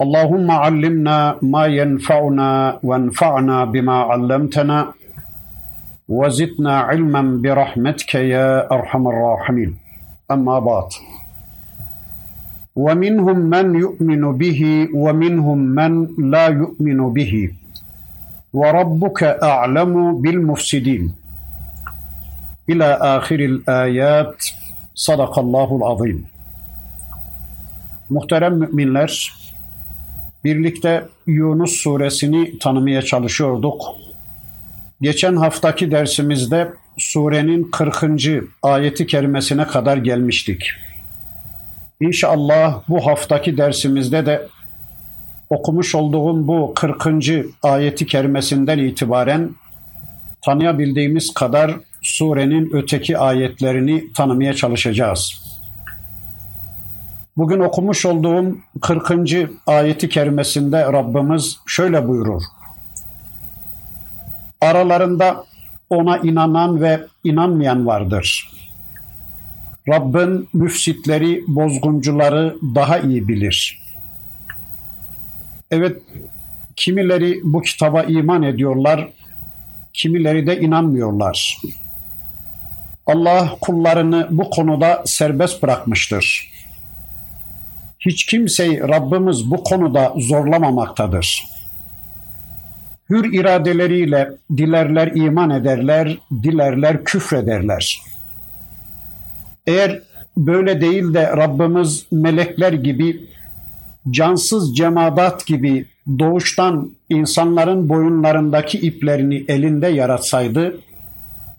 اللهم علمنا ما ينفعنا وانفعنا بما علمتنا وزدنا علما برحمتك يا ارحم الراحمين اما بعد ومنهم من يؤمن به ومنهم من لا يؤمن به وربك اعلم بالمفسدين الى اخر الايات صدق الله العظيم Muhterem müminler, birlikte Yunus suresini tanımaya çalışıyorduk. Geçen haftaki dersimizde surenin 40. ayeti kerimesine kadar gelmiştik. İnşallah bu haftaki dersimizde de okumuş olduğum bu 40. ayeti kerimesinden itibaren tanıyabildiğimiz kadar surenin öteki ayetlerini tanımaya çalışacağız. Bugün okumuş olduğum 40. ayeti kerimesinde Rabbimiz şöyle buyurur. Aralarında ona inanan ve inanmayan vardır. Rabbin müfsitleri, bozguncuları daha iyi bilir. Evet, kimileri bu kitaba iman ediyorlar, kimileri de inanmıyorlar. Allah kullarını bu konuda serbest bırakmıştır. Hiç kimseyi Rabbimiz bu konuda zorlamamaktadır. Hür iradeleriyle dilerler iman ederler, dilerler küfrederler. Eğer böyle değil de Rabbimiz melekler gibi, cansız cemaat gibi doğuştan insanların boyunlarındaki iplerini elinde yaratsaydı,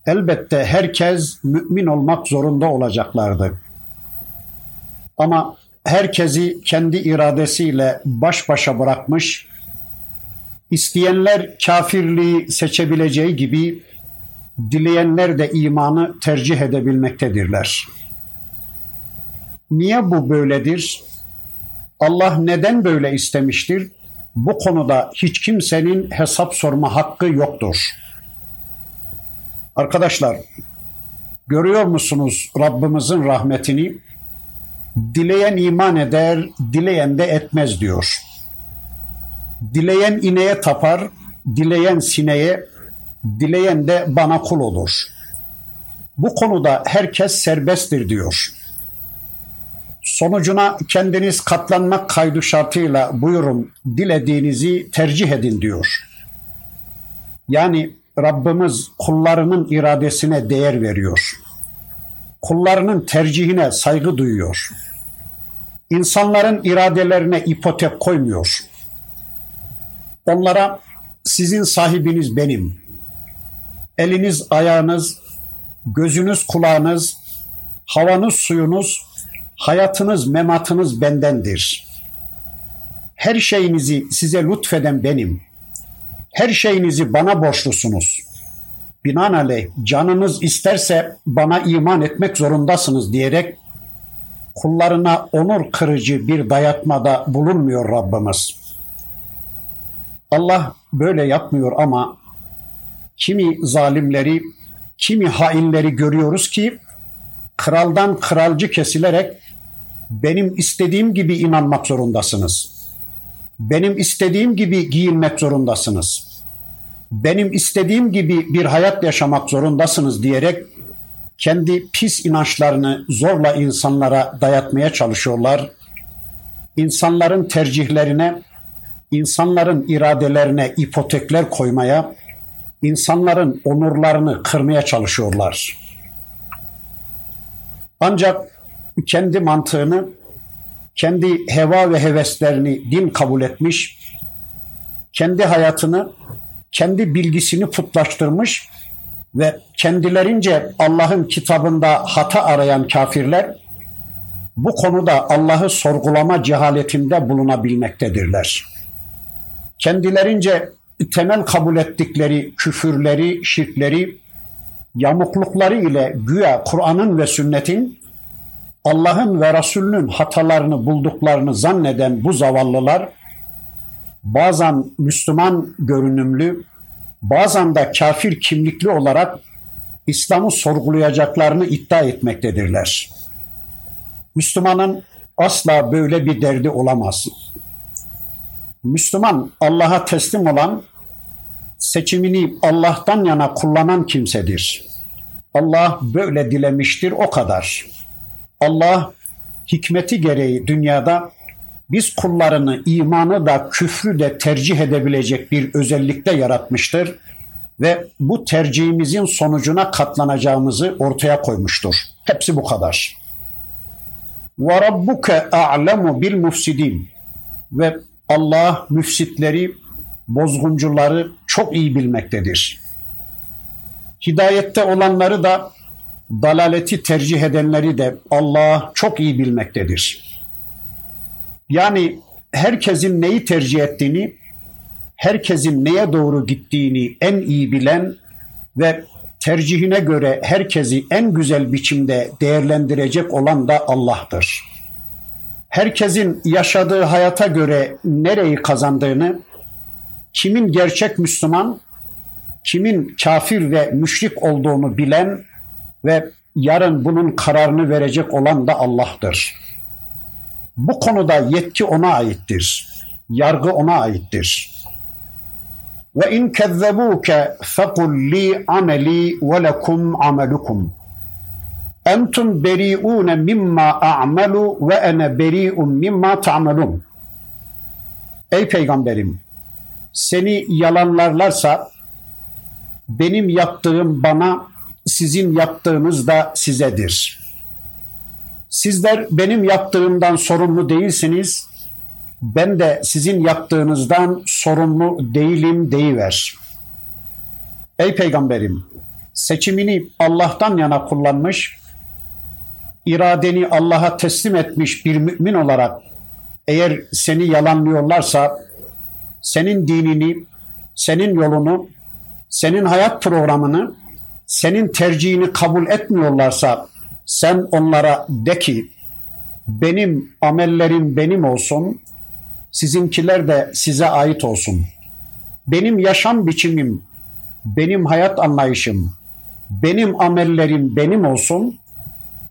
elbette herkes mümin olmak zorunda olacaklardı. Ama herkesi kendi iradesiyle baş başa bırakmış, isteyenler kafirliği seçebileceği gibi dileyenler de imanı tercih edebilmektedirler. Niye bu böyledir? Allah neden böyle istemiştir? Bu konuda hiç kimsenin hesap sorma hakkı yoktur. Arkadaşlar, görüyor musunuz Rabbimizin rahmetini? Dileyen iman eder, dileyen de etmez diyor. Dileyen ineğe tapar, dileyen sineğe, dileyen de bana kul olur. Bu konuda herkes serbesttir diyor. Sonucuna kendiniz katlanmak kaydı şartıyla buyurun dilediğinizi tercih edin diyor. Yani Rabbimiz kullarının iradesine değer veriyor. Kullarının tercihine saygı duyuyor. İnsanların iradelerine ipotek koymuyor. Onlara sizin sahibiniz benim. Eliniz, ayağınız, gözünüz, kulağınız, havanız, suyunuz, hayatınız, mematınız bendendir. Her şeyinizi size lütfeden benim. Her şeyinizi bana borçlusunuz. Binaenaleyh canınız isterse bana iman etmek zorundasınız diyerek kullarına onur kırıcı bir dayatmada bulunmuyor Rabbimiz. Allah böyle yapmıyor ama kimi zalimleri, kimi hainleri görüyoruz ki kraldan kralcı kesilerek benim istediğim gibi inanmak zorundasınız. Benim istediğim gibi giyinmek zorundasınız. Benim istediğim gibi bir hayat yaşamak zorundasınız diyerek kendi pis inançlarını zorla insanlara dayatmaya çalışıyorlar. İnsanların tercihlerine, insanların iradelerine ipotekler koymaya, insanların onurlarını kırmaya çalışıyorlar. Ancak kendi mantığını, kendi heva ve heveslerini din kabul etmiş, kendi hayatını, kendi bilgisini putlaştırmış ve kendilerince Allah'ın kitabında hata arayan kafirler bu konuda Allah'ı sorgulama cehaletinde bulunabilmektedirler. Kendilerince temel kabul ettikleri küfürleri, şirkleri, yamuklukları ile güya Kur'an'ın ve sünnetin Allah'ın ve Resulünün hatalarını bulduklarını zanneden bu zavallılar bazen Müslüman görünümlü, bazen de kafir kimlikli olarak İslam'ı sorgulayacaklarını iddia etmektedirler. Müslümanın asla böyle bir derdi olamaz. Müslüman Allah'a teslim olan, seçimini Allah'tan yana kullanan kimsedir. Allah böyle dilemiştir o kadar. Allah hikmeti gereği dünyada biz kullarını imanı da küfrü de tercih edebilecek bir özellikte yaratmıştır ve bu tercihimizin sonucuna katlanacağımızı ortaya koymuştur. Hepsi bu kadar. Ve a'lemu bil mufsidin ve Allah müfsitleri, bozguncuları çok iyi bilmektedir. Hidayette olanları da dalaleti tercih edenleri de Allah çok iyi bilmektedir. Yani herkesin neyi tercih ettiğini, herkesin neye doğru gittiğini en iyi bilen ve tercihine göre herkesi en güzel biçimde değerlendirecek olan da Allah'tır. Herkesin yaşadığı hayata göre nereyi kazandığını, kimin gerçek Müslüman, kimin kafir ve müşrik olduğunu bilen ve yarın bunun kararını verecek olan da Allah'tır. Bu konuda yetki ona aittir. Yargı ona aittir. Ve in kezzebuke fekul li ameli ve lekum amelukum. Entum beri'une mimma a'melu ve ene beri'un mimma ta'melun. Ey peygamberim seni yalanlarlarsa benim yaptığım bana sizin yaptığınız da sizedir. Sizler benim yaptığımdan sorumlu değilsiniz. Ben de sizin yaptığınızdan sorumlu değilim deyiver. Ey peygamberim seçimini Allah'tan yana kullanmış, iradeni Allah'a teslim etmiş bir mümin olarak eğer seni yalanlıyorlarsa senin dinini, senin yolunu, senin hayat programını, senin tercihini kabul etmiyorlarsa sen onlara de ki benim amellerim benim olsun, sizinkiler de size ait olsun. Benim yaşam biçimim, benim hayat anlayışım, benim amellerim benim olsun.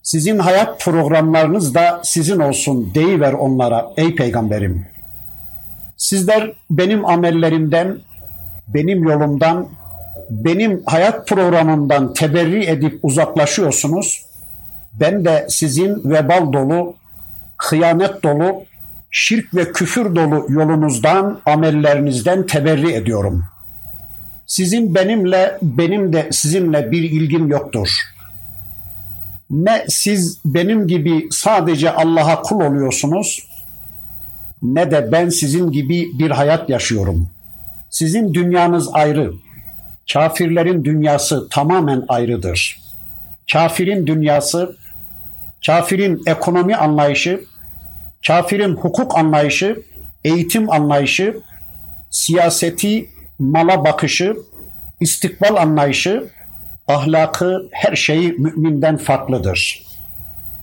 Sizin hayat programlarınız da sizin olsun deyiver onlara ey peygamberim. Sizler benim amellerimden, benim yolumdan, benim hayat programımdan teberri edip uzaklaşıyorsunuz. Ben de sizin vebal dolu, hıyanet dolu, şirk ve küfür dolu yolunuzdan, amellerinizden teberri ediyorum. Sizin benimle, benim de sizinle bir ilgim yoktur. Ne siz benim gibi sadece Allah'a kul oluyorsunuz, ne de ben sizin gibi bir hayat yaşıyorum. Sizin dünyanız ayrı. Kafirlerin dünyası tamamen ayrıdır. Kafirin dünyası, kafirin ekonomi anlayışı, kafirin hukuk anlayışı, eğitim anlayışı, siyaseti, mala bakışı, istikbal anlayışı, ahlakı, her şeyi müminden farklıdır.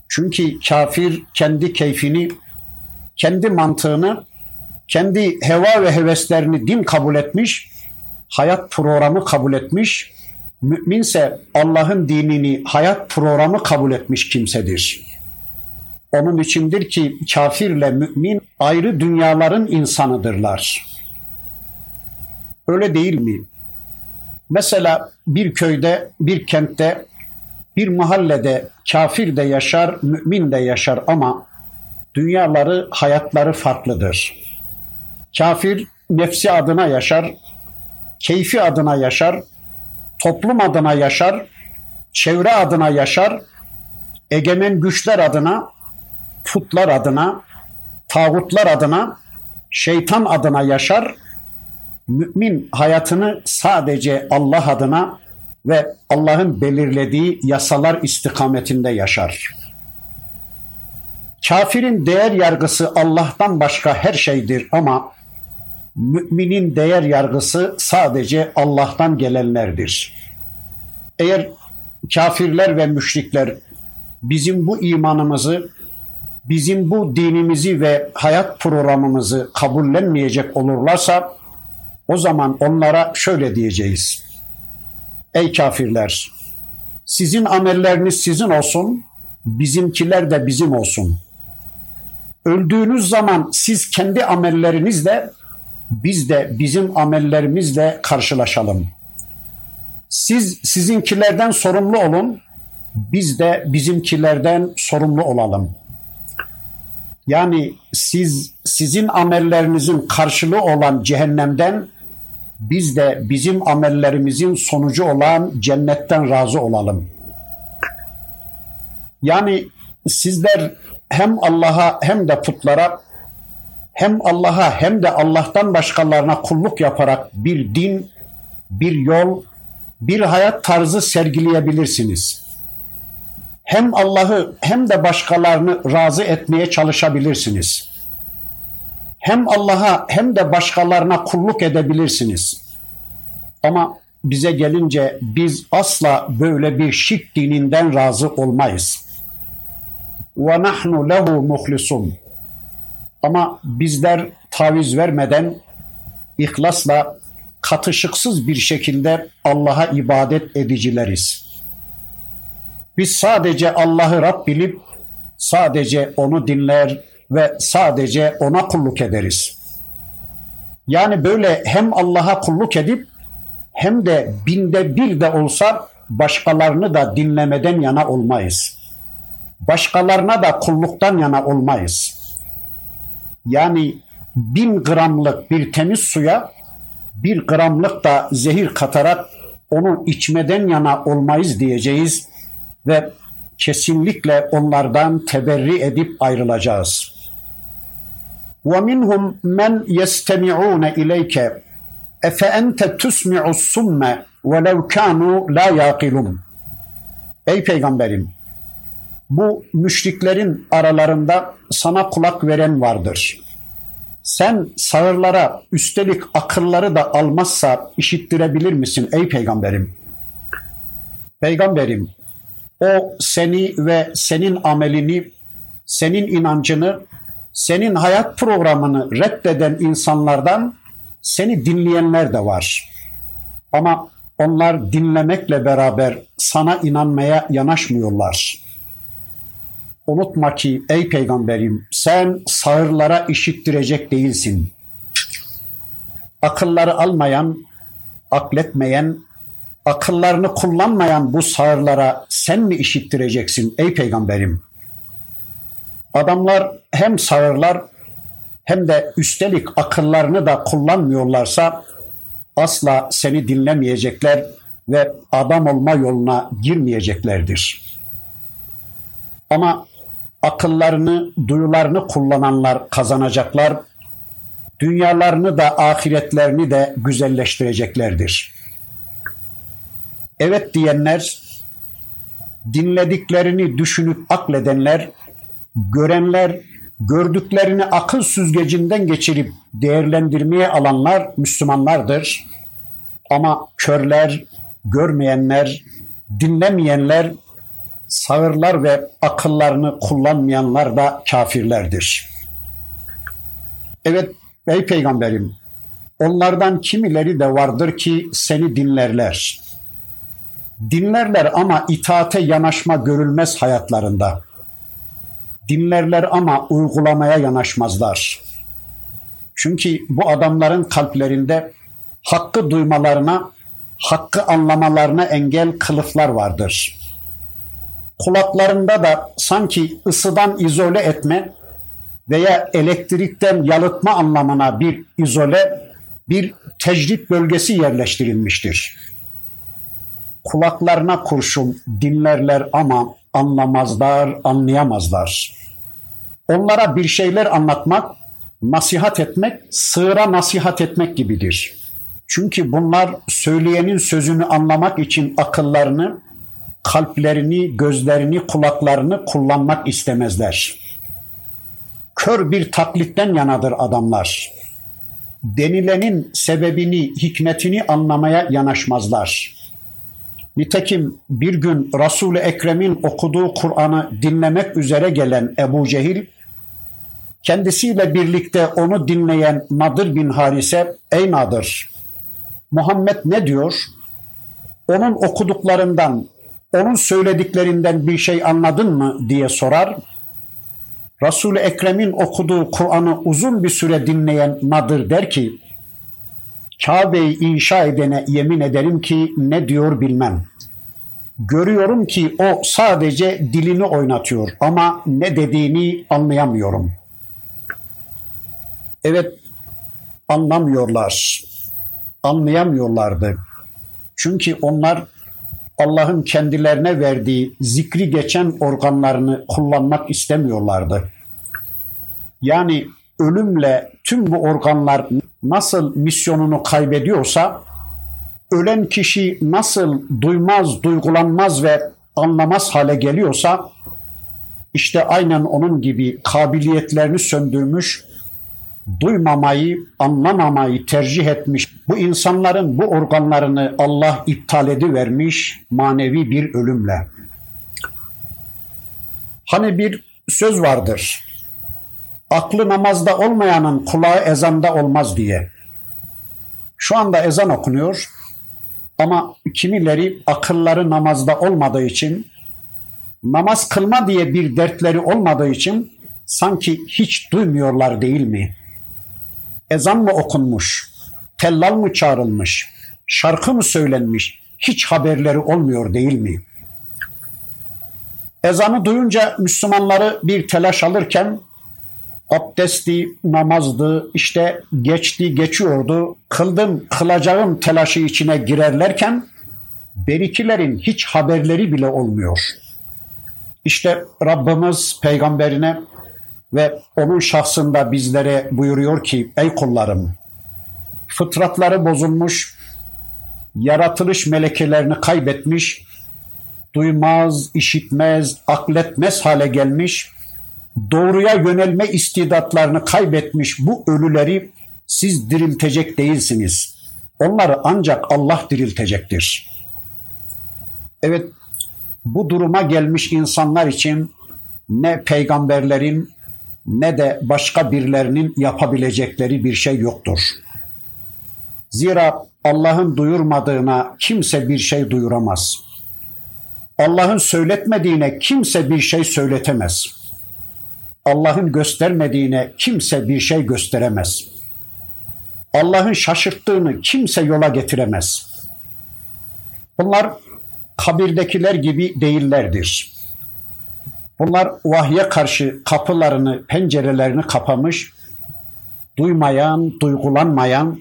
Çünkü kafir kendi keyfini, kendi mantığını, kendi heva ve heveslerini din kabul etmiş, hayat programı kabul etmiş, müminse Allah'ın dinini hayat programı kabul etmiş kimsedir. Onun içindir ki kafirle mümin ayrı dünyaların insanıdırlar. Öyle değil mi? Mesela bir köyde, bir kentte, bir mahallede kafir de yaşar, mümin de yaşar ama dünyaları, hayatları farklıdır. Kafir nefsi adına yaşar, keyfi adına yaşar, toplum adına yaşar, çevre adına yaşar, egemen güçler adına, putlar adına, tağutlar adına, şeytan adına yaşar. Mümin hayatını sadece Allah adına ve Allah'ın belirlediği yasalar istikametinde yaşar. Kafirin değer yargısı Allah'tan başka her şeydir ama müminin değer yargısı sadece Allah'tan gelenlerdir. Eğer kafirler ve müşrikler bizim bu imanımızı, bizim bu dinimizi ve hayat programımızı kabullenmeyecek olurlarsa o zaman onlara şöyle diyeceğiz. Ey kafirler! Sizin amelleriniz sizin olsun, bizimkiler de bizim olsun. Öldüğünüz zaman siz kendi amellerinizle, biz de bizim amellerimizle karşılaşalım. Siz sizinkilerden sorumlu olun, biz de bizimkilerden sorumlu olalım. Yani siz sizin amellerinizin karşılığı olan cehennemden biz de bizim amellerimizin sonucu olan cennetten razı olalım. Yani sizler hem Allah'a hem de putlara hem Allah'a hem de Allah'tan başkalarına kulluk yaparak bir din, bir yol, bir hayat tarzı sergileyebilirsiniz. Hem Allah'ı hem de başkalarını razı etmeye çalışabilirsiniz. Hem Allah'a hem de başkalarına kulluk edebilirsiniz. Ama bize gelince biz asla böyle bir şirk dininden razı olmayız. Ve nahnu lehu. Ama bizler taviz vermeden ihlasla katışıksız bir şekilde Allah'a ibadet edicileriz. Biz sadece Allah'ı Rab bilip sadece onu dinler ve sadece ona kulluk ederiz. Yani böyle hem Allah'a kulluk edip hem de binde bir de olsa başkalarını da dinlemeden yana olmayız. Başkalarına da kulluktan yana olmayız. Yani bin gramlık bir temiz suya bir gramlık da zehir katarak onu içmeden yana olmayız diyeceğiz ve kesinlikle onlardan teberri edip ayrılacağız. وَمِنْهُمْ مَنْ يَسْتَمِعُونَ اِلَيْكَ Efe ente tusmi'u summe velev kanu la yaqilun. Ey peygamberim Bu müşriklerin aralarında sana kulak veren vardır. Sen sağırlara üstelik akılları da almazsa işittirebilir misin ey peygamberim? Peygamberim o seni ve senin amelini, senin inancını, senin hayat programını reddeden insanlardan seni dinleyenler de var. Ama onlar dinlemekle beraber sana inanmaya yanaşmıyorlar. Unutma ki ey peygamberim sen sağırlara işittirecek değilsin. Akılları almayan, akletmeyen, akıllarını kullanmayan bu sağırlara sen mi işittireceksin ey peygamberim? Adamlar hem sağırlar hem de üstelik akıllarını da kullanmıyorlarsa asla seni dinlemeyecekler ve adam olma yoluna girmeyeceklerdir. Ama akıllarını, duyularını kullananlar kazanacaklar, dünyalarını da ahiretlerini de güzelleştireceklerdir. Evet diyenler, dinlediklerini düşünüp akledenler, görenler, gördüklerini akıl süzgecinden geçirip değerlendirmeye alanlar Müslümanlardır. Ama körler, görmeyenler, dinlemeyenler, sağırlar ve akıllarını kullanmayanlar da kafirlerdir. Evet ey peygamberim onlardan kimileri de vardır ki seni dinlerler. Dinlerler ama itaate yanaşma görülmez hayatlarında. Dinlerler ama uygulamaya yanaşmazlar. Çünkü bu adamların kalplerinde hakkı duymalarına, hakkı anlamalarına engel kılıflar vardır. Kulaklarında da sanki ısıdan izole etme veya elektrikten yalıtma anlamına bir izole, bir tecrit bölgesi yerleştirilmiştir. Kulaklarına kurşun dinlerler ama anlamazlar, anlayamazlar. Onlara bir şeyler anlatmak, nasihat etmek, sığıra nasihat etmek gibidir. Çünkü bunlar söyleyenin sözünü anlamak için akıllarını, kalplerini, gözlerini, kulaklarını kullanmak istemezler. kör bir taklitten yanadır adamlar. Denilenin sebebini, hikmetini anlamaya yanaşmazlar. Nitekim bir gün Resul-i Ekrem'in okuduğu Kur'an'ı dinlemek üzere gelen Ebu Cehil, kendisiyle birlikte onu dinleyen Nadir bin Harise, ey Nadir, Muhammed ne diyor? Onun okuduklarından, onun söylediklerinden bir şey anladın mı diye sorar. Resul-i Ekrem'in okuduğu Kur'an'ı uzun bir süre dinleyen Nadir der ki, Kabe'yi inşa edene yemin ederim ki ne diyor bilmem. Görüyorum ki o sadece dilini oynatıyor ama ne dediğini anlayamıyorum. Evet anlamıyorlar. Anlayamıyorlardı. Çünkü onlar Allah'ın kendilerine verdiği zikri geçen organlarını kullanmak istemiyorlardı. Yani ölümle tüm bu organlar nasıl misyonunu kaybediyorsa ölen kişi nasıl duymaz, duygulanmaz ve anlamaz hale geliyorsa işte aynen onun gibi kabiliyetlerini söndürmüş, duymamayı, anlamamayı tercih etmiş bu insanların bu organlarını Allah iptal edivermiş manevi bir ölümle. Hani bir söz vardır. Aklı namazda olmayanın kulağı ezanda olmaz diye. Şu anda ezan okunuyor ama kimileri akılları namazda olmadığı için namaz kılma diye bir dertleri olmadığı için sanki hiç duymuyorlar değil mi? Ezan mı okunmuş? Tellal mı çağrılmış? Şarkı mı söylenmiş? Hiç haberleri olmuyor değil mi? Ezanı duyunca Müslümanları bir telaş alırken abdesti, namazdı, işte geçti, geçiyordu, kıldım, kılacağım telaşı içine girerlerken berikilerin hiç haberleri bile olmuyor. İşte Rabbimiz peygamberine ve onun şahsında bizlere buyuruyor ki ey kullarım fıtratları bozulmuş, yaratılış melekelerini kaybetmiş, duymaz, işitmez, akletmez hale gelmiş, doğruya yönelme istidatlarını kaybetmiş bu ölüleri siz diriltecek değilsiniz. Onları ancak Allah diriltecektir. Evet, bu duruma gelmiş insanlar için ne peygamberlerin ne de başka birilerinin yapabilecekleri bir şey yoktur. Zira Allah'ın duyurmadığına kimse bir şey duyuramaz. Allah'ın söyletmediğine kimse bir şey söyletemez. Allah'ın göstermediğine kimse bir şey gösteremez. Allah'ın şaşırttığını kimse yola getiremez. Bunlar kabirdekiler gibi değillerdir. Bunlar vahye karşı kapılarını, pencerelerini kapamış, duymayan, duygulanmayan,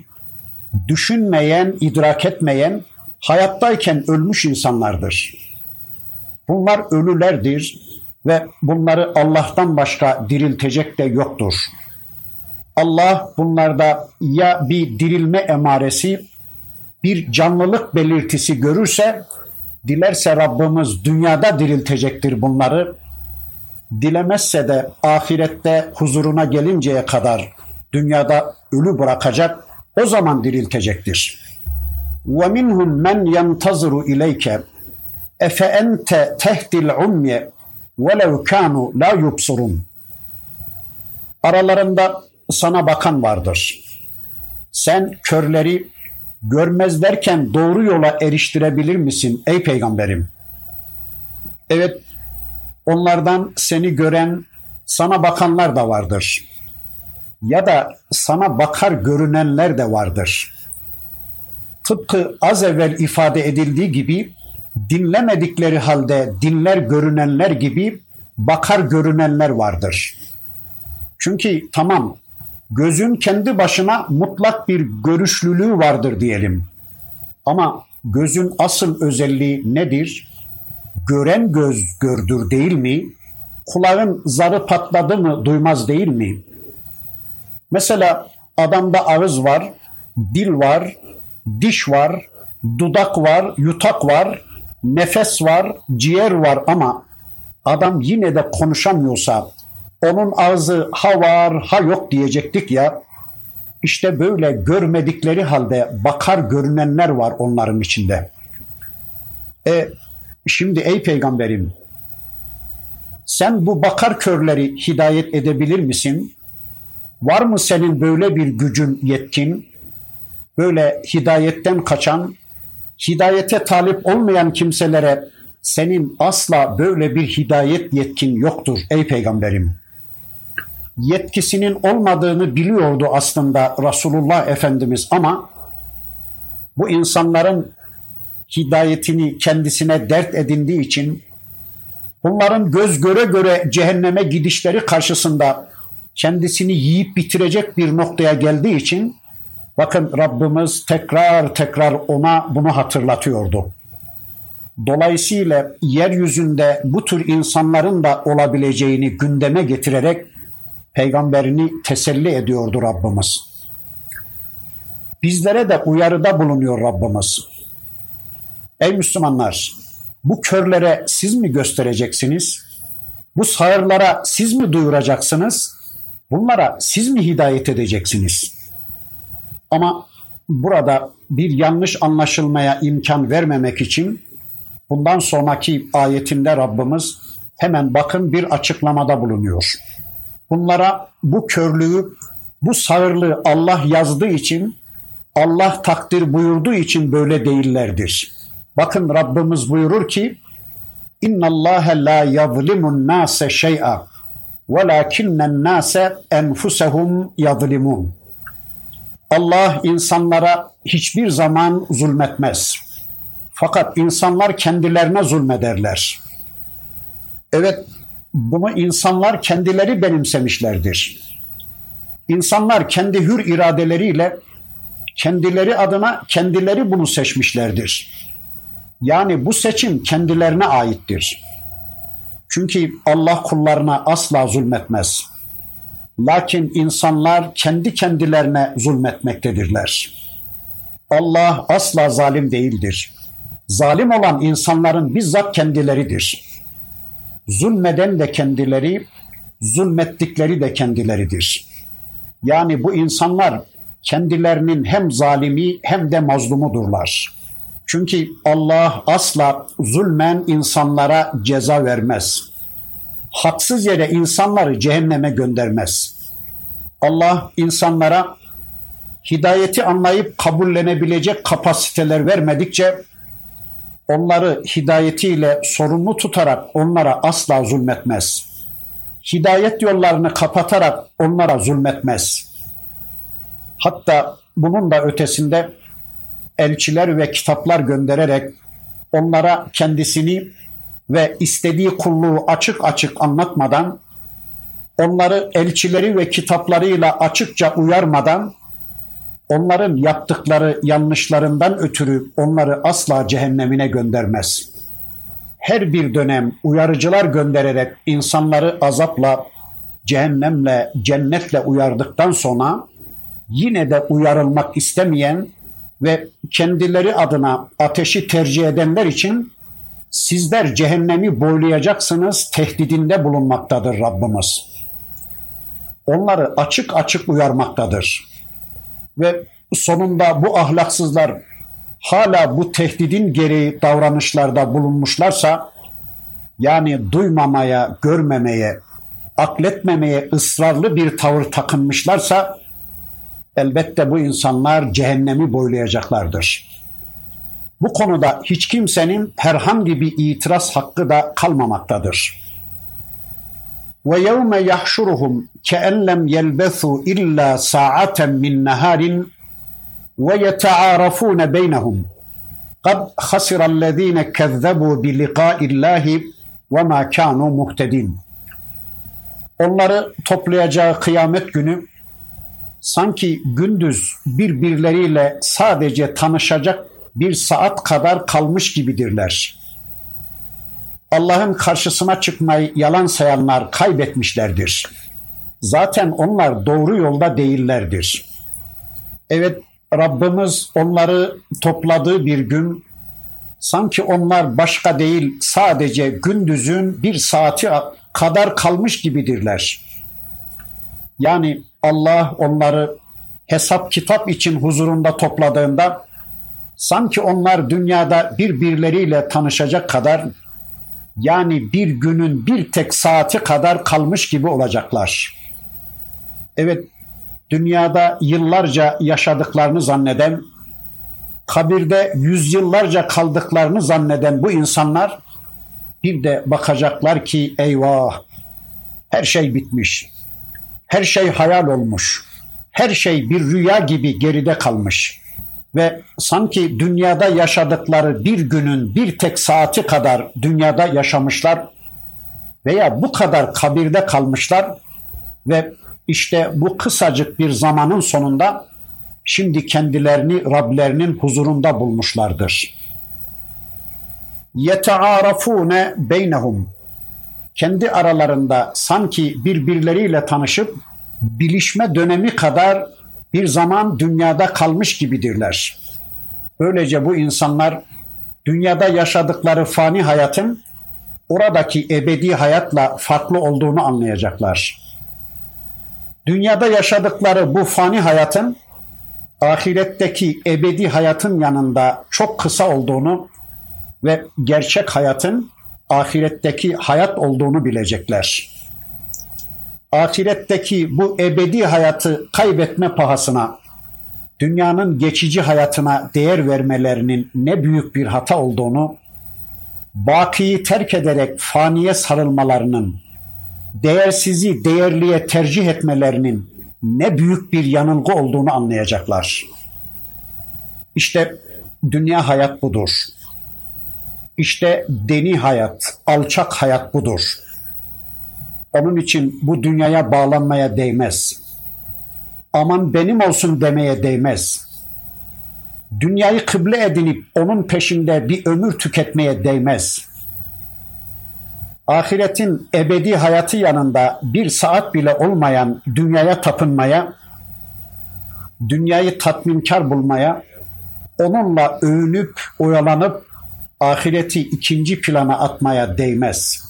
düşünmeyen, idrak etmeyen, hayattayken ölmüş insanlardır. Bunlar ölülerdir ve bunları Allah'tan başka diriltecek de yoktur. Allah bunlarda ya bir dirilme emaresi, bir canlılık belirtisi görürse, dilerse Rabbimiz dünyada diriltecektir bunları Dilemezse de ahirette huzuruna gelinceye kadar dünyada ölü bırakacak, o zaman diriltecektir. وَمِنْهُمْ مَنْ يَنْتَظِرُ اِلَيْكَ efe ente tehdil umye velev kanu la yubsurun. Aralarında sana bakan vardır. Sen körleri görmez derken doğru yola eriştirebilir misin ey peygamberim? Evet, onlardan seni gören, sana bakanlar da vardır. Ya da sana bakar görünenler de vardır. Tıpkı az evvel ifade edildiği gibi dinlemedikleri halde dinler görünenler gibi bakar görünenler vardır. Çünkü tamam gözün kendi başına mutlak bir görüşlülüğü vardır diyelim. Ama gözün asıl özelliği nedir? Gören göz gördür değil mi? Kulağın zarı patladı mı duymaz değil mi? Mesela adamda ağız var, dil var, diş var, dudak var, yutak var, nefes var, ciğer var ama adam yine de konuşamıyorsa onun ağzı ha var ha yok diyecektik ya. İşte böyle görmedikleri halde bakar görünenler var onların içinde. E şimdi ey peygamberim sen bu bakar körleri hidayet edebilir misin? Var mı senin böyle bir gücün, yetkin? Böyle hidayetten kaçan, hidayete talip olmayan kimselere senin asla böyle bir hidayet yetkin yoktur ey peygamberim. Yetkisinin olmadığını biliyordu aslında Resulullah Efendimiz ama bu insanların hidayetini kendisine dert edindiği için bunların göz göre göre cehenneme gidişleri karşısında kendisini yiyip bitirecek bir noktaya geldiği için bakın Rabbimiz tekrar tekrar ona bunu hatırlatıyordu. Dolayısıyla yeryüzünde bu tür insanların da olabileceğini gündeme getirerek peygamberini teselli ediyordu Rabbimiz. Bizlere de uyarıda bulunuyor Rabbimiz. Ey Müslümanlar, bu körlere siz mi göstereceksiniz? Bu sağırlara siz mi duyuracaksınız? Bunlara siz mi hidayet edeceksiniz? Ama burada bir yanlış anlaşılmaya imkan vermemek için bundan sonraki ayetinde Rabbimiz hemen bakın bir açıklamada bulunuyor. Bunlara bu körlüğü, bu sağırlığı Allah yazdığı için, Allah takdir buyurduğu için böyle değillerdir. Bakın Rabbimiz buyurur ki İnna Allah la yazlimun nase şey'a velakinnen nase enfusehum yazlimun. Allah insanlara hiçbir zaman zulmetmez. Fakat insanlar kendilerine zulmederler. Evet, bunu insanlar kendileri benimsemişlerdir. İnsanlar kendi hür iradeleriyle kendileri adına kendileri bunu seçmişlerdir. Yani bu seçim kendilerine aittir. Çünkü Allah kullarına asla zulmetmez. Lakin insanlar kendi kendilerine zulmetmektedirler. Allah asla zalim değildir. Zalim olan insanların bizzat kendileridir. Zulmeden de kendileri, zulmettikleri de kendileridir. Yani bu insanlar kendilerinin hem zalimi hem de mazlumudurlar. Çünkü Allah asla zulmen insanlara ceza vermez. Haksız yere insanları cehenneme göndermez. Allah insanlara hidayeti anlayıp kabullenebilecek kapasiteler vermedikçe onları hidayetiyle sorumlu tutarak onlara asla zulmetmez. Hidayet yollarını kapatarak onlara zulmetmez. Hatta bunun da ötesinde elçiler ve kitaplar göndererek onlara kendisini ve istediği kulluğu açık açık anlatmadan, onları elçileri ve kitaplarıyla açıkça uyarmadan, onların yaptıkları yanlışlarından ötürü onları asla cehennemine göndermez. Her bir dönem uyarıcılar göndererek insanları azapla, cehennemle, cennetle uyardıktan sonra yine de uyarılmak istemeyen ve kendileri adına ateşi tercih edenler için sizler cehennemi boylayacaksınız tehdidinde bulunmaktadır Rabbimiz. Onları açık açık uyarmaktadır. Ve sonunda bu ahlaksızlar hala bu tehdidin gereği davranışlarda bulunmuşlarsa yani duymamaya, görmemeye, akletmemeye ısrarlı bir tavır takınmışlarsa elbette bu insanlar cehennemi boylayacaklardır. Bu konuda hiç kimsenin herhangi bir itiraz hakkı da kalmamaktadır. Ve yevme yahşuruhum ke'en lem yelbesu illa sa'aten min naharin ve yeta'arafun beynehum. Kad hasirellezine kezzebu bi liqa'illahi ve ma kanu muhtedin. Onları toplayacağı kıyamet günü sanki gündüz birbirleriyle sadece tanışacak bir saat kadar kalmış gibidirler. Allah'ın karşısına çıkmayı yalan sayanlar kaybetmişlerdir. Zaten onlar doğru yolda değillerdir. Evet Rabbimiz onları topladığı bir gün sanki onlar başka değil sadece gündüzün bir saati kadar kalmış gibidirler. Yani Allah onları hesap kitap için huzurunda topladığında sanki onlar dünyada birbirleriyle tanışacak kadar yani bir günün bir tek saati kadar kalmış gibi olacaklar. Evet, dünyada yıllarca yaşadıklarını zanneden, kabirde yüzyıllarca kaldıklarını zanneden bu insanlar bir de bakacaklar ki eyvah her şey bitmiş her şey hayal olmuş. Her şey bir rüya gibi geride kalmış ve sanki dünyada yaşadıkları bir günün bir tek saati kadar dünyada yaşamışlar veya bu kadar kabirde kalmışlar ve işte bu kısacık bir zamanın sonunda şimdi kendilerini Rablerinin huzurunda bulmuşlardır. Yetearafune beynehum kendi aralarında sanki birbirleriyle tanışıp bilişme dönemi kadar bir zaman dünyada kalmış gibidirler. Böylece bu insanlar dünyada yaşadıkları fani hayatın oradaki ebedi hayatla farklı olduğunu anlayacaklar. Dünyada yaşadıkları bu fani hayatın ahiretteki ebedi hayatın yanında çok kısa olduğunu ve gerçek hayatın ahiretteki hayat olduğunu bilecekler. Ahiretteki bu ebedi hayatı kaybetme pahasına dünyanın geçici hayatına değer vermelerinin ne büyük bir hata olduğunu, bakiyi terk ederek faniye sarılmalarının, değersizi değerliye tercih etmelerinin ne büyük bir yanılgı olduğunu anlayacaklar. İşte dünya hayat budur. İşte deni hayat, alçak hayat budur. Onun için bu dünyaya bağlanmaya değmez. Aman benim olsun demeye değmez. Dünyayı kıble edinip onun peşinde bir ömür tüketmeye değmez. Ahiretin ebedi hayatı yanında bir saat bile olmayan dünyaya tapınmaya, dünyayı tatminkar bulmaya, onunla övünüp oyalanıp ahireti ikinci plana atmaya değmez.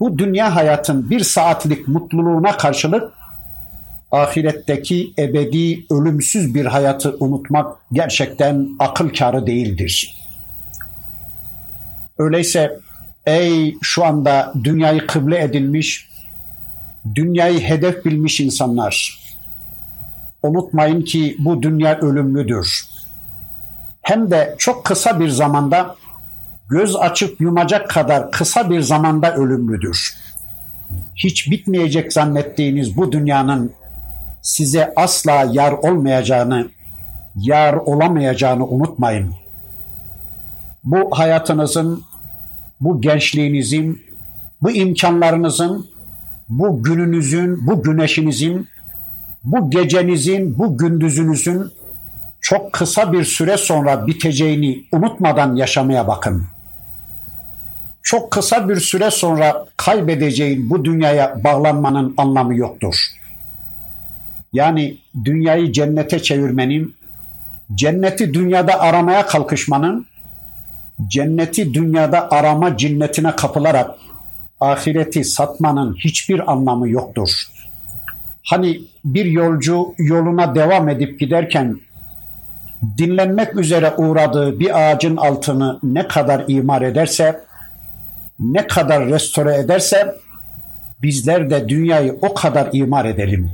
Bu dünya hayatın bir saatlik mutluluğuna karşılık ahiretteki ebedi ölümsüz bir hayatı unutmak gerçekten akıl kârı değildir. Öyleyse ey şu anda dünyayı kıble edilmiş, dünyayı hedef bilmiş insanlar, unutmayın ki bu dünya ölümlüdür hem de çok kısa bir zamanda göz açıp yumacak kadar kısa bir zamanda ölümlüdür. Hiç bitmeyecek zannettiğiniz bu dünyanın size asla yar olmayacağını, yar olamayacağını unutmayın. Bu hayatınızın, bu gençliğinizin, bu imkanlarınızın, bu gününüzün, bu güneşinizin, bu gecenizin, bu gündüzünüzün çok kısa bir süre sonra biteceğini unutmadan yaşamaya bakın. Çok kısa bir süre sonra kaybedeceğin bu dünyaya bağlanmanın anlamı yoktur. Yani dünyayı cennete çevirmenin, cenneti dünyada aramaya kalkışmanın, cenneti dünyada arama cinnetine kapılarak ahireti satmanın hiçbir anlamı yoktur. Hani bir yolcu yoluna devam edip giderken dinlenmek üzere uğradığı bir ağacın altını ne kadar imar ederse, ne kadar restore ederse bizler de dünyayı o kadar imar edelim.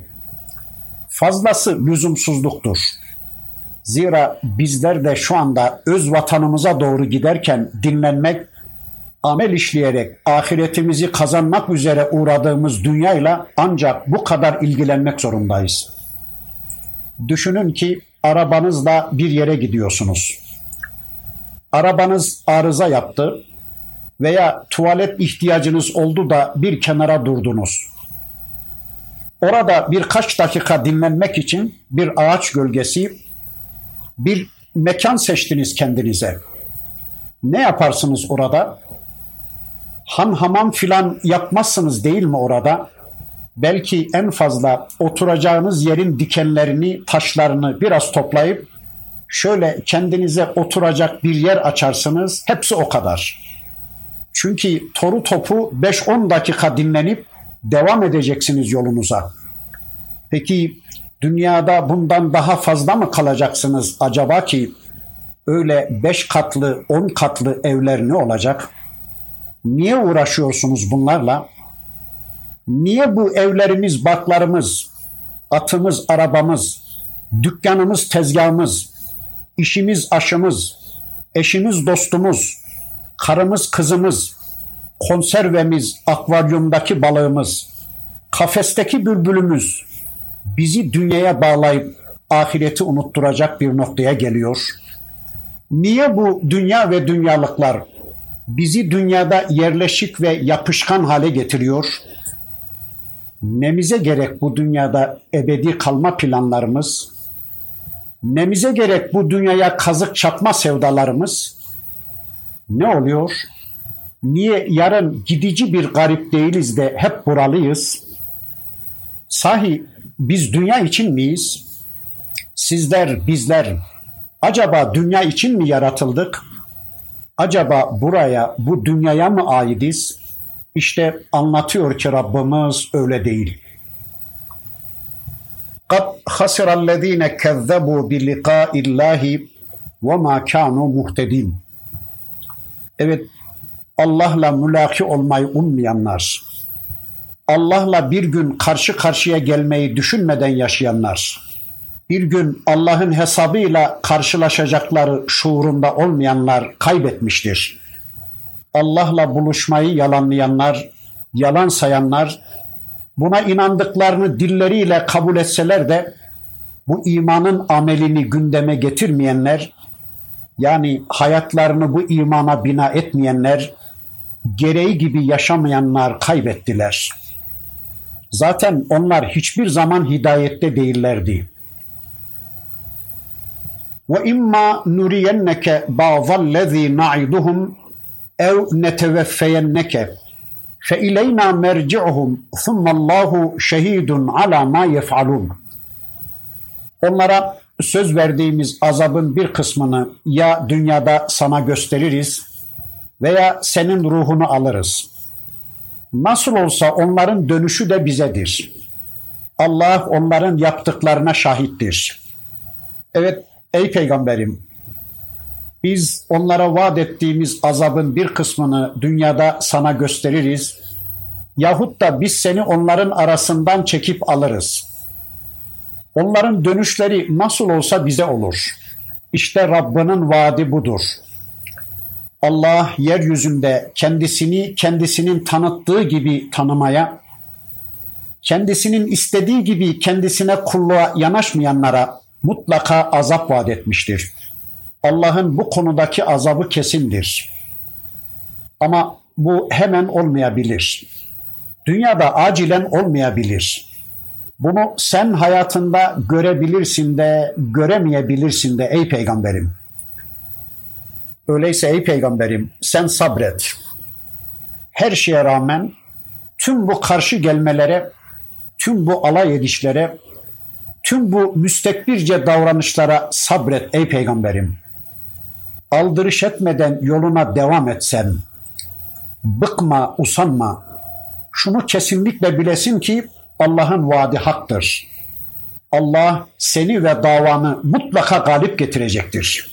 Fazlası lüzumsuzluktur. Zira bizler de şu anda öz vatanımıza doğru giderken dinlenmek, amel işleyerek ahiretimizi kazanmak üzere uğradığımız dünyayla ancak bu kadar ilgilenmek zorundayız. Düşünün ki arabanızla bir yere gidiyorsunuz. Arabanız arıza yaptı veya tuvalet ihtiyacınız oldu da bir kenara durdunuz. Orada birkaç dakika dinlenmek için bir ağaç gölgesi, bir mekan seçtiniz kendinize. Ne yaparsınız orada? Han hamam filan yapmazsınız değil mi orada? Belki en fazla oturacağınız yerin dikenlerini, taşlarını biraz toplayıp şöyle kendinize oturacak bir yer açarsınız. Hepsi o kadar. Çünkü toru topu 5-10 dakika dinlenip devam edeceksiniz yolunuza. Peki dünyada bundan daha fazla mı kalacaksınız acaba ki öyle beş katlı, on katlı evler ne olacak? Niye uğraşıyorsunuz bunlarla? Niye bu evlerimiz, baklarımız, atımız, arabamız, dükkanımız, tezgahımız, işimiz, aşımız, eşimiz, dostumuz, karımız, kızımız, konservemiz, akvaryumdaki balığımız, kafesteki bülbülümüz bizi dünyaya bağlayıp ahireti unutturacak bir noktaya geliyor. Niye bu dünya ve dünyalıklar bizi dünyada yerleşik ve yapışkan hale getiriyor? Nemize gerek bu dünyada ebedi kalma planlarımız? Nemize gerek bu dünyaya kazık çakma sevdalarımız? Ne oluyor? Niye yarın gidici bir garip değiliz de hep buralıyız? Sahi biz dünya için miyiz? Sizler, bizler acaba dünya için mi yaratıldık? Acaba buraya, bu dünyaya mı aidiz? İşte anlatıyor ki Rabbimiz öyle değil. قَدْ خَسِرَ الَّذ۪ينَ كَذَّبُوا بِلِقَاءِ اللّٰهِ وَمَا كَانُوا مُهْتَد۪ينَ Evet, Allah'la mülaki olmayı ummayanlar, Allah'la bir gün karşı karşıya gelmeyi düşünmeden yaşayanlar, bir gün Allah'ın hesabıyla karşılaşacakları şuurunda olmayanlar kaybetmiştir. Allah'la buluşmayı yalanlayanlar, yalan sayanlar, buna inandıklarını dilleriyle kabul etseler de bu imanın amelini gündeme getirmeyenler, yani hayatlarını bu imana bina etmeyenler, gereği gibi yaşamayanlar kaybettiler. Zaten onlar hiçbir zaman hidayette değillerdi. Ve imma nuriyenneke ba'zallezî na'iduhum ev neteveffeyenneke fe ileyna merci'uhum thummallahu şehidun ala ma yef'alun. Onlara söz verdiğimiz azabın bir kısmını ya dünyada sana gösteririz veya senin ruhunu alırız. Nasıl olsa onların dönüşü de bizedir. Allah onların yaptıklarına şahittir. Evet ey peygamberim biz onlara vaat ettiğimiz azabın bir kısmını dünyada sana gösteririz. Yahut da biz seni onların arasından çekip alırız. Onların dönüşleri nasıl olsa bize olur. İşte Rabbinin vaadi budur. Allah yeryüzünde kendisini kendisinin tanıttığı gibi tanımaya, kendisinin istediği gibi kendisine kulluğa yanaşmayanlara mutlaka azap vaat etmiştir. Allah'ın bu konudaki azabı kesindir. Ama bu hemen olmayabilir. Dünyada acilen olmayabilir. Bunu sen hayatında görebilirsin de göremeyebilirsin de ey peygamberim. Öyleyse ey peygamberim sen sabret. Her şeye rağmen tüm bu karşı gelmelere, tüm bu alay edişlere, tüm bu müstekbirce davranışlara sabret ey peygamberim. Aldırış etmeden yoluna devam etsen, bıkma, usanma. Şunu kesinlikle bilesin ki Allah'ın vaadi haktır. Allah seni ve davanı mutlaka galip getirecektir.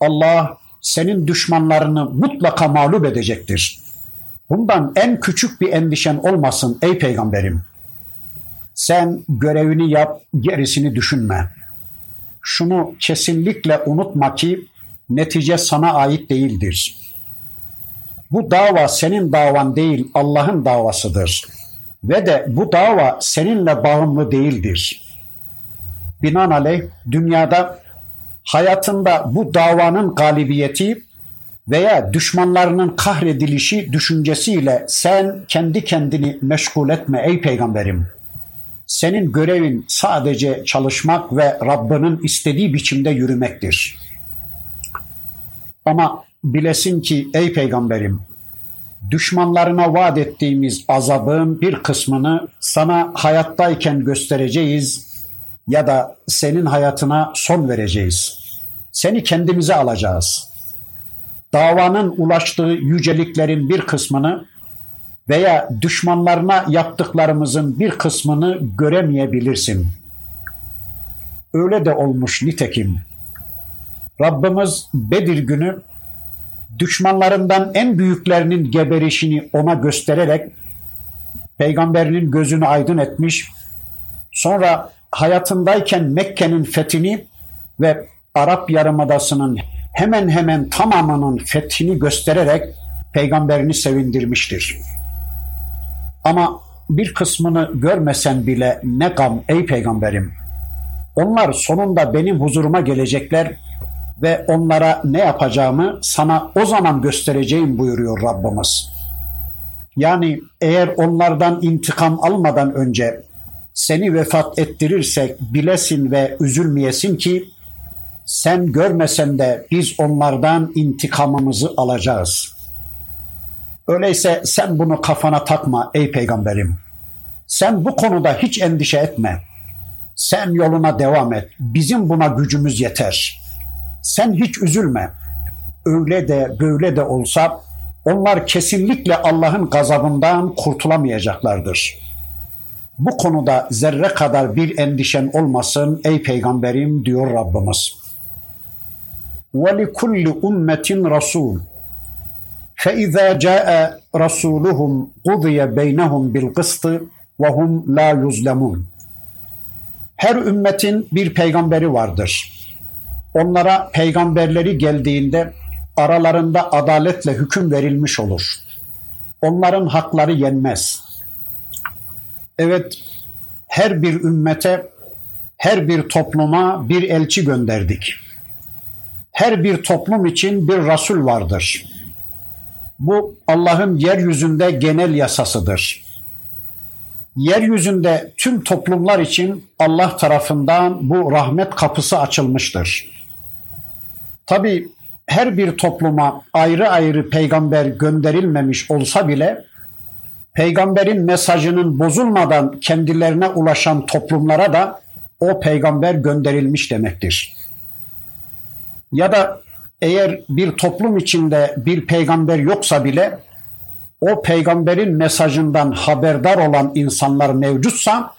Allah senin düşmanlarını mutlaka mağlup edecektir. Bundan en küçük bir endişen olmasın ey peygamberim. Sen görevini yap, gerisini düşünme. Şunu kesinlikle unutma ki netice sana ait değildir. Bu dava senin davan değil, Allah'ın davasıdır. Ve de bu dava seninle bağımlı değildir. Binaenaleyh dünyada hayatında bu davanın galibiyeti veya düşmanlarının kahredilişi düşüncesiyle sen kendi kendini meşgul etme ey peygamberim. Senin görevin sadece çalışmak ve Rabbinin istediği biçimde yürümektir. Ama bilesin ki ey peygamberim düşmanlarına vaat ettiğimiz azabın bir kısmını sana hayattayken göstereceğiz ya da senin hayatına son vereceğiz. Seni kendimize alacağız. Davanın ulaştığı yüceliklerin bir kısmını veya düşmanlarına yaptıklarımızın bir kısmını göremeyebilirsin. Öyle de olmuş nitekim. Rabbimiz Bedir günü düşmanlarından en büyüklerinin geberişini ona göstererek peygamberinin gözünü aydın etmiş. Sonra hayatındayken Mekke'nin fethini ve Arap Yarımadası'nın hemen hemen tamamının fethini göstererek peygamberini sevindirmiştir. Ama bir kısmını görmesen bile ne gam ey peygamberim. Onlar sonunda benim huzuruma gelecekler ve onlara ne yapacağımı sana o zaman göstereceğim buyuruyor Rabbimiz. Yani eğer onlardan intikam almadan önce seni vefat ettirirsek bilesin ve üzülmeyesin ki sen görmesen de biz onlardan intikamımızı alacağız. Öyleyse sen bunu kafana takma ey peygamberim. Sen bu konuda hiç endişe etme. Sen yoluna devam et. Bizim buna gücümüz yeter Sen hiç üzülme. Öyle de böyle de olsa onlar kesinlikle Allah'ın gazabından kurtulamayacaklardır. Bu konuda zerre kadar bir endişen olmasın ey peygamberim diyor Rabbimiz. وَلِكُلِّ اُمَّةٍ رَسُولٌ فَاِذَا جَاءَ رَسُولُهُمْ قُضِيَ بَيْنَهُمْ بِالْقِسْطِ وَهُمْ لَا يُظْلَمُونَ Her ümmetin bir peygamberi vardır. Onlara peygamberleri geldiğinde aralarında adaletle hüküm verilmiş olur. Onların hakları yenmez. Evet, her bir ümmete, her bir topluma bir elçi gönderdik. Her bir toplum için bir Resul vardır. Bu Allah'ın yeryüzünde genel yasasıdır. Yeryüzünde tüm toplumlar için Allah tarafından bu rahmet kapısı açılmıştır. Tabi her bir topluma ayrı ayrı peygamber gönderilmemiş olsa bile peygamberin mesajının bozulmadan kendilerine ulaşan toplumlara da o peygamber gönderilmiş demektir. Ya da eğer bir toplum içinde bir peygamber yoksa bile o peygamberin mesajından haberdar olan insanlar mevcutsa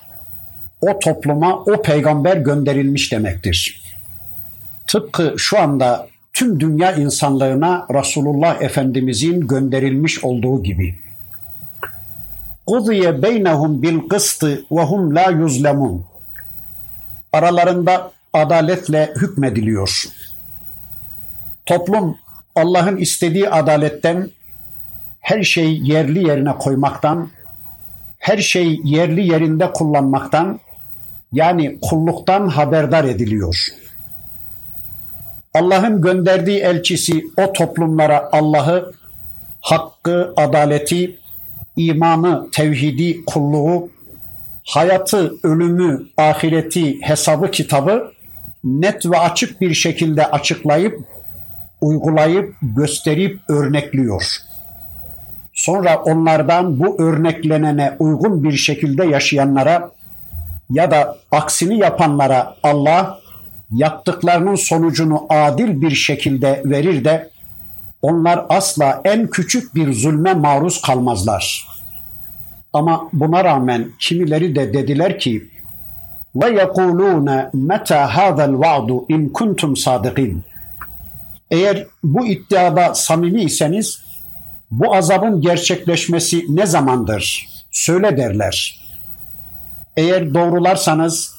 o topluma o peygamber gönderilmiş demektir tıpkı şu anda tüm dünya insanlarına Resulullah Efendimizin gönderilmiş olduğu gibi. Kudiye beynehum bil kıstı ve hum la yuzlemun. Aralarında adaletle hükmediliyor. Toplum Allah'ın istediği adaletten her şeyi yerli yerine koymaktan, her şeyi yerli yerinde kullanmaktan yani kulluktan haberdar ediliyor.'' Allah'ın gönderdiği elçisi o toplumlara Allah'ı, hakkı, adaleti, imanı, tevhidi, kulluğu, hayatı, ölümü, ahireti, hesabı, kitabı net ve açık bir şekilde açıklayıp, uygulayıp, gösterip örnekliyor. Sonra onlardan bu örneklenene uygun bir şekilde yaşayanlara ya da aksini yapanlara Allah yaptıklarının sonucunu adil bir şekilde verir de onlar asla en küçük bir zulme maruz kalmazlar. Ama buna rağmen kimileri de dediler ki ve yekulune meta hadal va'du in kuntum sadikin. Eğer bu iddiada samimi iseniz bu azabın gerçekleşmesi ne zamandır? Söyle derler. Eğer doğrularsanız,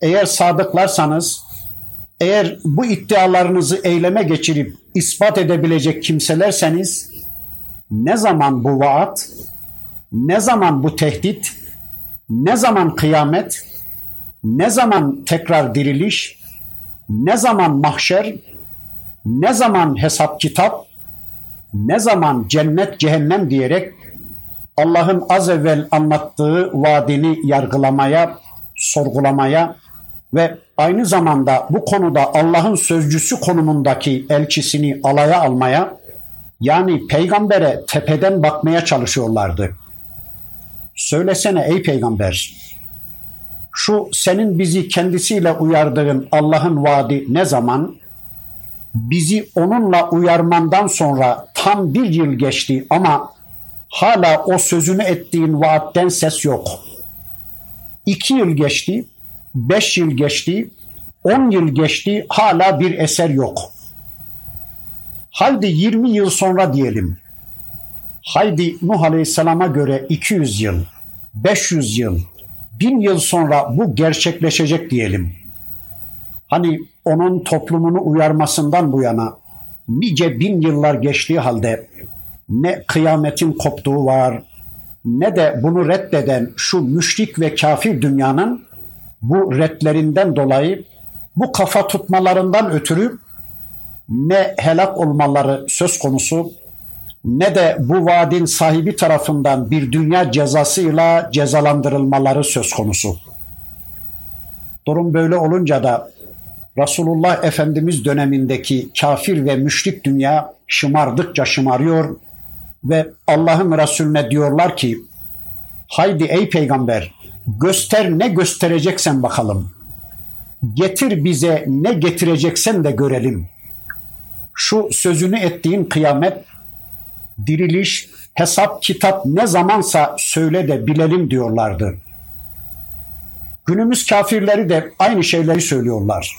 eğer sadıklarsanız eğer bu iddialarınızı eyleme geçirip ispat edebilecek kimselerseniz ne zaman bu vaat, ne zaman bu tehdit, ne zaman kıyamet, ne zaman tekrar diriliş, ne zaman mahşer, ne zaman hesap kitap, ne zaman cennet cehennem diyerek Allah'ın az evvel anlattığı vaadini yargılamaya, sorgulamaya ve aynı zamanda bu konuda Allah'ın sözcüsü konumundaki elçisini alaya almaya yani peygambere tepeden bakmaya çalışıyorlardı. Söylesene ey peygamber şu senin bizi kendisiyle uyardığın Allah'ın vaadi ne zaman? Bizi onunla uyarmandan sonra tam bir yıl geçti ama hala o sözünü ettiğin vaatten ses yok. İki yıl geçti, beş yıl geçti, on yıl geçti, hala bir eser yok. Haydi 20 yıl sonra diyelim. Haydi Nuh Aleyhisselam'a göre 200 yıl, 500 yıl, 1000 yıl sonra bu gerçekleşecek diyelim. Hani onun toplumunu uyarmasından bu yana nice bin yıllar geçtiği halde ne kıyametin koptuğu var ne de bunu reddeden şu müşrik ve kafir dünyanın bu redlerinden dolayı bu kafa tutmalarından ötürü ne helak olmaları söz konusu ne de bu vaadin sahibi tarafından bir dünya cezasıyla cezalandırılmaları söz konusu. Durum böyle olunca da Resulullah Efendimiz dönemindeki kafir ve müşrik dünya şımardıkça şımarıyor ve Allah'ın Resulüne diyorlar ki haydi ey peygamber göster ne göstereceksen bakalım. Getir bize ne getireceksen de görelim. Şu sözünü ettiğin kıyamet, diriliş, hesap, kitap ne zamansa söyle de bilelim diyorlardı. Günümüz kafirleri de aynı şeyleri söylüyorlar.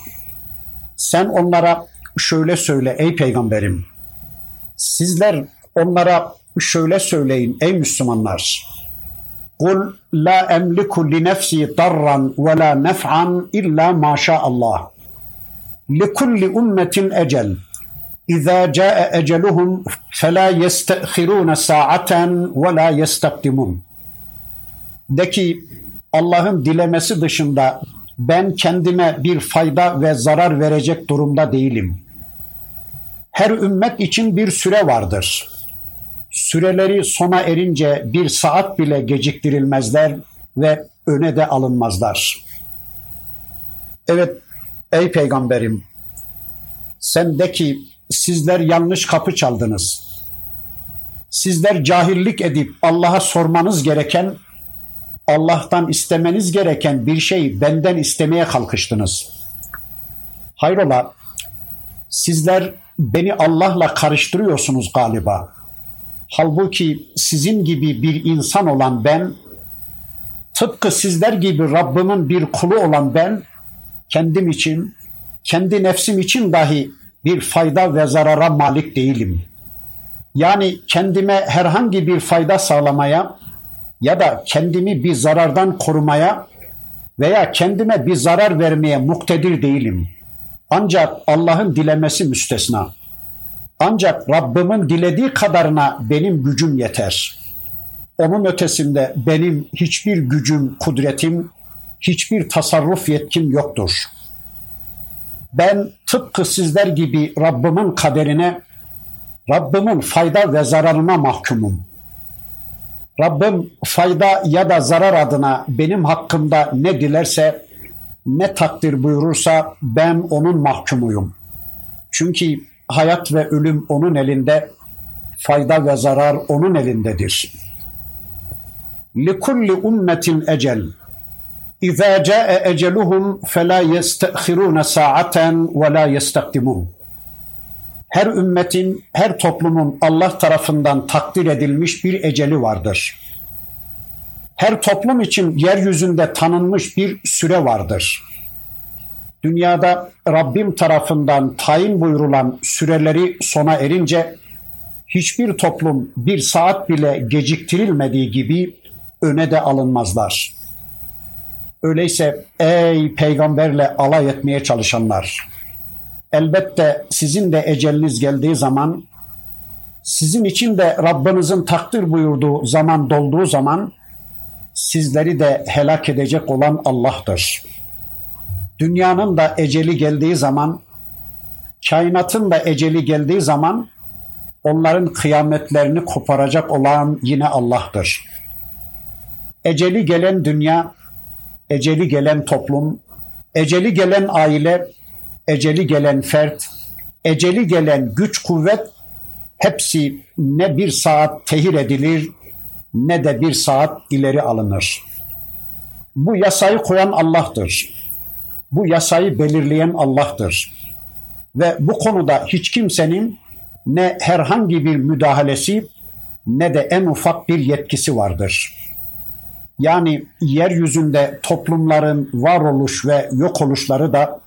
Sen onlara şöyle söyle ey peygamberim. Sizler onlara şöyle söyleyin ey Müslümanlar. Li nefsi darran ve la nef'an illa ma Allah. Li kulli ummetin ecel. İza caa eceluhum fela yestehirun sa'aten ve la yestakdimun. De ki Allah'ın dilemesi dışında ben kendime bir fayda ve zarar verecek durumda değilim. Her ümmet için bir süre vardır. Süreleri sona erince bir saat bile geciktirilmezler ve öne de alınmazlar. Evet ey peygamberim sen de ki sizler yanlış kapı çaldınız. Sizler cahillik edip Allah'a sormanız gereken Allah'tan istemeniz gereken bir şeyi benden istemeye kalkıştınız. Hayrola sizler beni Allah'la karıştırıyorsunuz galiba. Halbuki sizin gibi bir insan olan ben, tıpkı sizler gibi Rabbimin bir kulu olan ben, kendim için, kendi nefsim için dahi bir fayda ve zarara malik değilim. Yani kendime herhangi bir fayda sağlamaya, ya da kendimi bir zarardan korumaya veya kendime bir zarar vermeye muktedir değilim. Ancak Allah'ın dilemesi müstesna. Ancak Rabbimin dilediği kadarına benim gücüm yeter. Onun ötesinde benim hiçbir gücüm, kudretim, hiçbir tasarruf yetkim yoktur. Ben tıpkı sizler gibi Rabbimin kaderine, Rabbimin fayda ve zararına mahkumum. Rabbim fayda ya da zarar adına benim hakkımda ne dilerse, ne takdir buyurursa ben onun mahkumuyum. Çünkü hayat ve ölüm onun elinde, fayda ve zarar onun elindedir. لِكُلِّ اُمَّةٍ ecel. اِذَا جَاءَ اَجَلُهُمْ فَلَا يَسْتَأْخِرُونَ سَاعَةً وَلَا يَسْتَقْدِمُونَ her ümmetin, her toplumun Allah tarafından takdir edilmiş bir eceli vardır. Her toplum için yeryüzünde tanınmış bir süre vardır. Dünyada Rabbim tarafından tayin buyurulan süreleri sona erince hiçbir toplum bir saat bile geciktirilmediği gibi öne de alınmazlar. Öyleyse ey peygamberle alay etmeye çalışanlar, elbette sizin de eceliniz geldiği zaman sizin için de Rabbinizin takdir buyurduğu zaman dolduğu zaman sizleri de helak edecek olan Allah'tır. Dünyanın da eceli geldiği zaman, kainatın da eceli geldiği zaman onların kıyametlerini koparacak olan yine Allah'tır. Eceli gelen dünya, eceli gelen toplum, eceli gelen aile eceli gelen fert, eceli gelen güç kuvvet hepsi ne bir saat tehir edilir ne de bir saat ileri alınır. Bu yasayı koyan Allah'tır. Bu yasayı belirleyen Allah'tır. Ve bu konuda hiç kimsenin ne herhangi bir müdahalesi ne de en ufak bir yetkisi vardır. Yani yeryüzünde toplumların varoluş ve yok oluşları da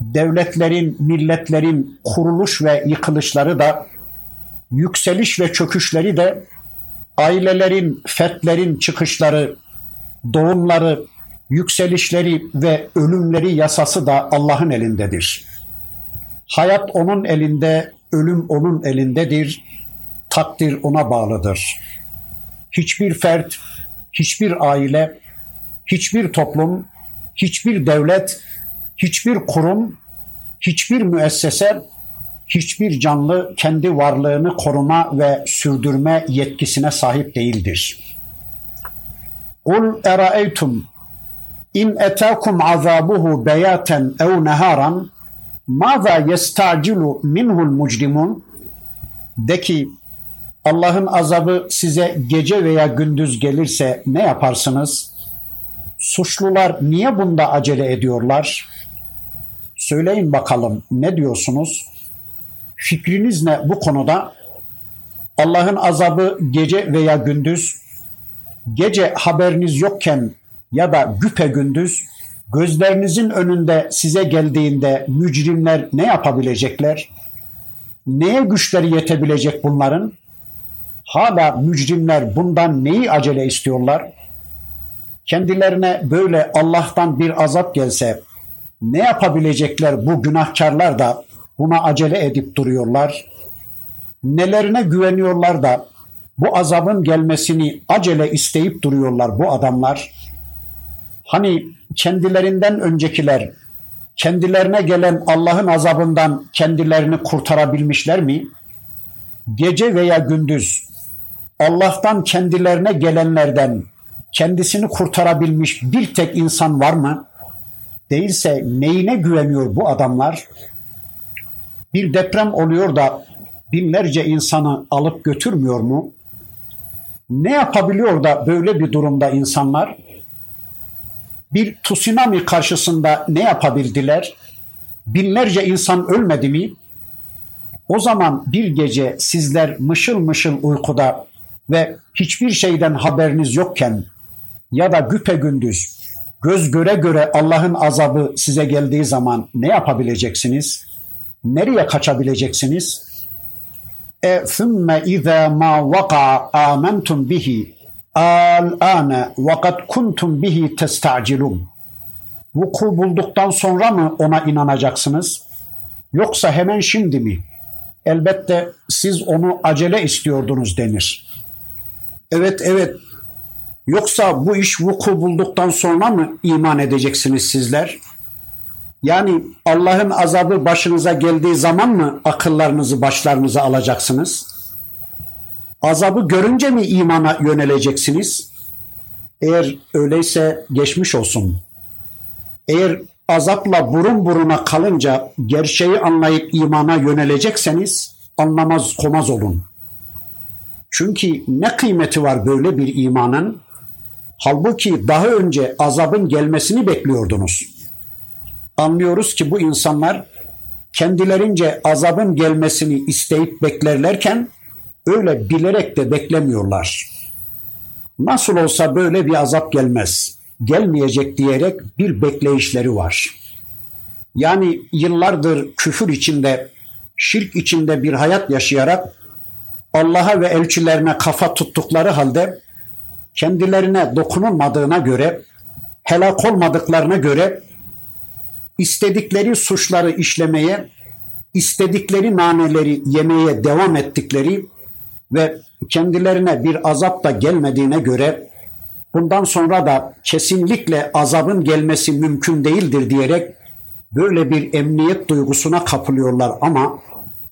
devletlerin, milletlerin kuruluş ve yıkılışları da yükseliş ve çöküşleri de ailelerin, fertlerin çıkışları, doğumları, yükselişleri ve ölümleri yasası da Allah'ın elindedir. Hayat onun elinde, ölüm onun elindedir. Takdir ona bağlıdır. Hiçbir fert, hiçbir aile, hiçbir toplum, hiçbir devlet, hiçbir kurum, hiçbir müessese, hiçbir canlı kendi varlığını koruma ve sürdürme yetkisine sahip değildir. Kul eraeytum in etakum azabuhu beyaten ev neharan maza yestacilu minhul mucrimun de ki Allah'ın azabı size gece veya gündüz gelirse ne yaparsınız? Suçlular niye bunda acele ediyorlar? Söyleyin bakalım ne diyorsunuz? Fikriniz ne bu konuda? Allah'ın azabı gece veya gündüz, gece haberiniz yokken ya da güpe gündüz gözlerinizin önünde size geldiğinde mücrimler ne yapabilecekler? Neye güçleri yetebilecek bunların? Hala mücrimler bundan neyi acele istiyorlar? Kendilerine böyle Allah'tan bir azap gelse ne yapabilecekler bu günahkarlar da buna acele edip duruyorlar? Nelerine güveniyorlar da bu azabın gelmesini acele isteyip duruyorlar bu adamlar? Hani kendilerinden öncekiler kendilerine gelen Allah'ın azabından kendilerini kurtarabilmişler mi? Gece veya gündüz Allah'tan kendilerine gelenlerden kendisini kurtarabilmiş bir tek insan var mı? Değilse neyine güveniyor bu adamlar? Bir deprem oluyor da binlerce insanı alıp götürmüyor mu? Ne yapabiliyor da böyle bir durumda insanlar? Bir tsunami karşısında ne yapabildiler? Binlerce insan ölmedi mi? O zaman bir gece sizler mışıl mışıl uykuda ve hiçbir şeyden haberiniz yokken ya da güpe gündüz göz göre göre Allah'ın azabı size geldiği zaman ne yapabileceksiniz? Nereye kaçabileceksiniz? E thumme izâ mâ vaka'a âmentum bihi al-âne ve kad kuntum bihi testa'cilun. Vuku bulduktan sonra mı ona inanacaksınız? Yoksa hemen şimdi mi? Elbette siz onu acele istiyordunuz denir. Evet evet. Yoksa bu iş vuku bulduktan sonra mı iman edeceksiniz sizler? Yani Allah'ın azabı başınıza geldiği zaman mı akıllarınızı başlarınıza alacaksınız? Azabı görünce mi imana yöneleceksiniz? Eğer öyleyse geçmiş olsun. Eğer azapla burun buruna kalınca gerçeği anlayıp imana yönelecekseniz anlamaz komaz olun. Çünkü ne kıymeti var böyle bir imanın? Halbuki daha önce azabın gelmesini bekliyordunuz. Anlıyoruz ki bu insanlar kendilerince azabın gelmesini isteyip beklerlerken öyle bilerek de beklemiyorlar. Nasıl olsa böyle bir azap gelmez, gelmeyecek diyerek bir bekleyişleri var. Yani yıllardır küfür içinde, şirk içinde bir hayat yaşayarak Allah'a ve elçilerine kafa tuttukları halde kendilerine dokunulmadığına göre, helak olmadıklarına göre istedikleri suçları işlemeye, istedikleri naneleri yemeye devam ettikleri ve kendilerine bir azap da gelmediğine göre bundan sonra da kesinlikle azabın gelmesi mümkün değildir diyerek böyle bir emniyet duygusuna kapılıyorlar ama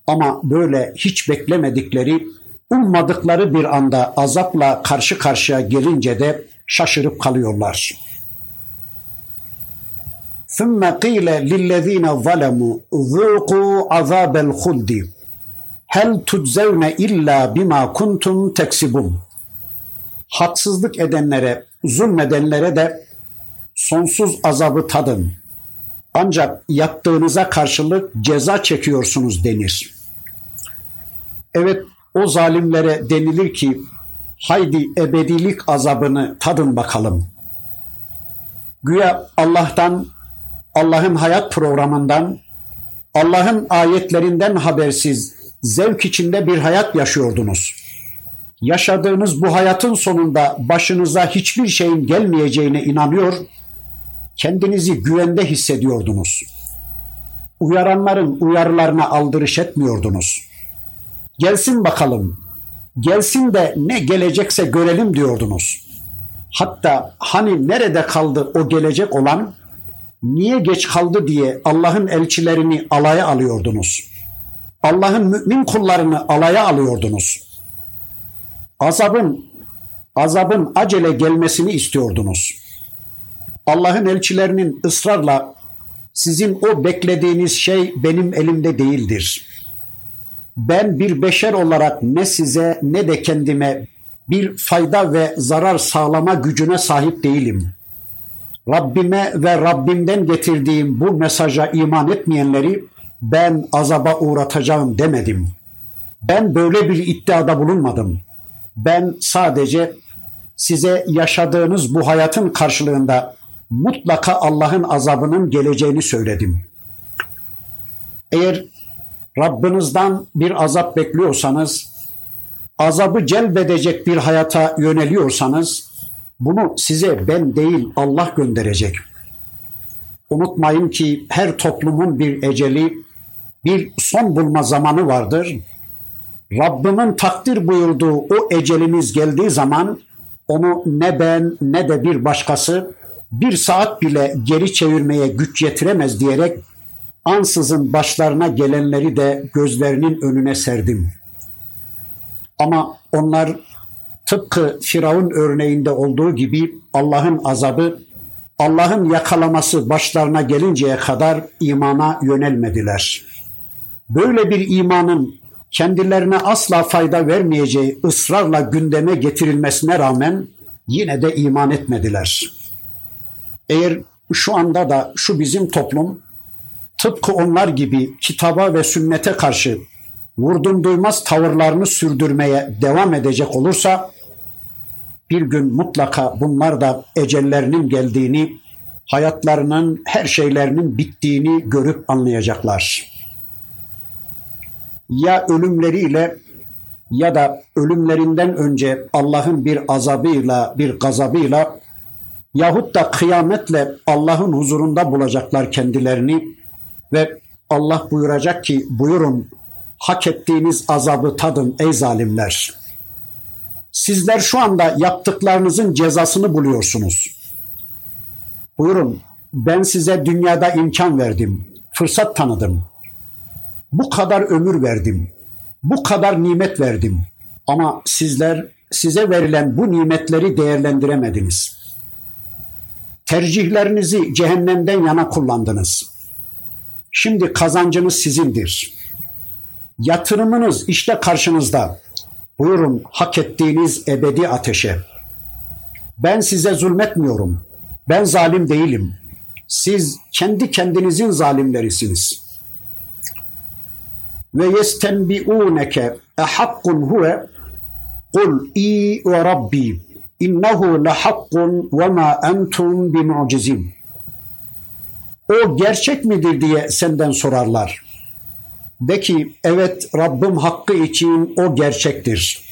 ama böyle hiç beklemedikleri, ummadıkları bir anda azapla karşı karşıya gelince de şaşırıp kalıyorlar. ثُمَّ قِيلَ لِلَّذ۪ينَ ظَلَمُوا ذُوقُوا عَذَابَ الْخُلْدِ Hel tuczevne illa bima kuntum teksibun. Haksızlık edenlere, zulmedenlere de sonsuz azabı tadın. Ancak yaptığınıza karşılık ceza çekiyorsunuz denir. Evet o zalimlere denilir ki haydi ebedilik azabını tadın bakalım. Güya Allah'tan, Allah'ın hayat programından, Allah'ın ayetlerinden habersiz zevk içinde bir hayat yaşıyordunuz. Yaşadığınız bu hayatın sonunda başınıza hiçbir şeyin gelmeyeceğine inanıyor, kendinizi güvende hissediyordunuz. Uyaranların uyarılarına aldırış etmiyordunuz. Gelsin bakalım, gelsin de ne gelecekse görelim diyordunuz. Hatta hani nerede kaldı o gelecek olan, niye geç kaldı diye Allah'ın elçilerini alaya alıyordunuz. Allah'ın mümin kullarını alaya alıyordunuz. Azabın azabın acele gelmesini istiyordunuz. Allah'ın elçilerinin ısrarla sizin o beklediğiniz şey benim elimde değildir. Ben bir beşer olarak ne size ne de kendime bir fayda ve zarar sağlama gücüne sahip değilim. Rabbime ve Rabbimden getirdiğim bu mesaja iman etmeyenleri ben azaba uğratacağım demedim. Ben böyle bir iddiada bulunmadım. Ben sadece size yaşadığınız bu hayatın karşılığında mutlaka Allah'ın azabının geleceğini söyledim. Eğer Rabbinizden bir azap bekliyorsanız, azabı celbedecek bir hayata yöneliyorsanız, bunu size ben değil Allah gönderecek. Unutmayın ki her toplumun bir eceli, bir son bulma zamanı vardır. Rabbimin takdir buyurduğu o eceliniz geldiği zaman onu ne ben ne de bir başkası bir saat bile geri çevirmeye güç yetiremez diyerek ansızın başlarına gelenleri de gözlerinin önüne serdim. Ama onlar tıpkı Firavun örneğinde olduğu gibi Allah'ın azabı, Allah'ın yakalaması başlarına gelinceye kadar imana yönelmediler. Böyle bir imanın kendilerine asla fayda vermeyeceği ısrarla gündeme getirilmesine rağmen yine de iman etmediler. Eğer şu anda da şu bizim toplum tıpkı onlar gibi kitaba ve sünnete karşı vurdum duymaz tavırlarını sürdürmeye devam edecek olursa bir gün mutlaka bunlar da ecellerinin geldiğini, hayatlarının her şeylerinin bittiğini görüp anlayacaklar. Ya ölümleriyle ya da ölümlerinden önce Allah'ın bir azabıyla, bir gazabıyla yahut da kıyametle Allah'ın huzurunda bulacaklar kendilerini ve Allah buyuracak ki buyurun hak ettiğiniz azabı tadın ey zalimler. Sizler şu anda yaptıklarınızın cezasını buluyorsunuz. Buyurun ben size dünyada imkan verdim, fırsat tanıdım. Bu kadar ömür verdim, bu kadar nimet verdim. Ama sizler size verilen bu nimetleri değerlendiremediniz. Tercihlerinizi cehennemden yana kullandınız. Şimdi kazancınız sizindir. Yatırımınız işte karşınızda. Buyurun hak ettiğiniz ebedi ateşe. Ben size zulmetmiyorum. Ben zalim değilim. Siz kendi kendinizin zalimlerisiniz. Ve yestenbi'uneke ehakkun huve kul i ve rabbi innehu lehakkun ve ma entum bimu'cizin. O gerçek midir diye senden sorarlar. De ki evet Rabbim hakkı için o gerçektir.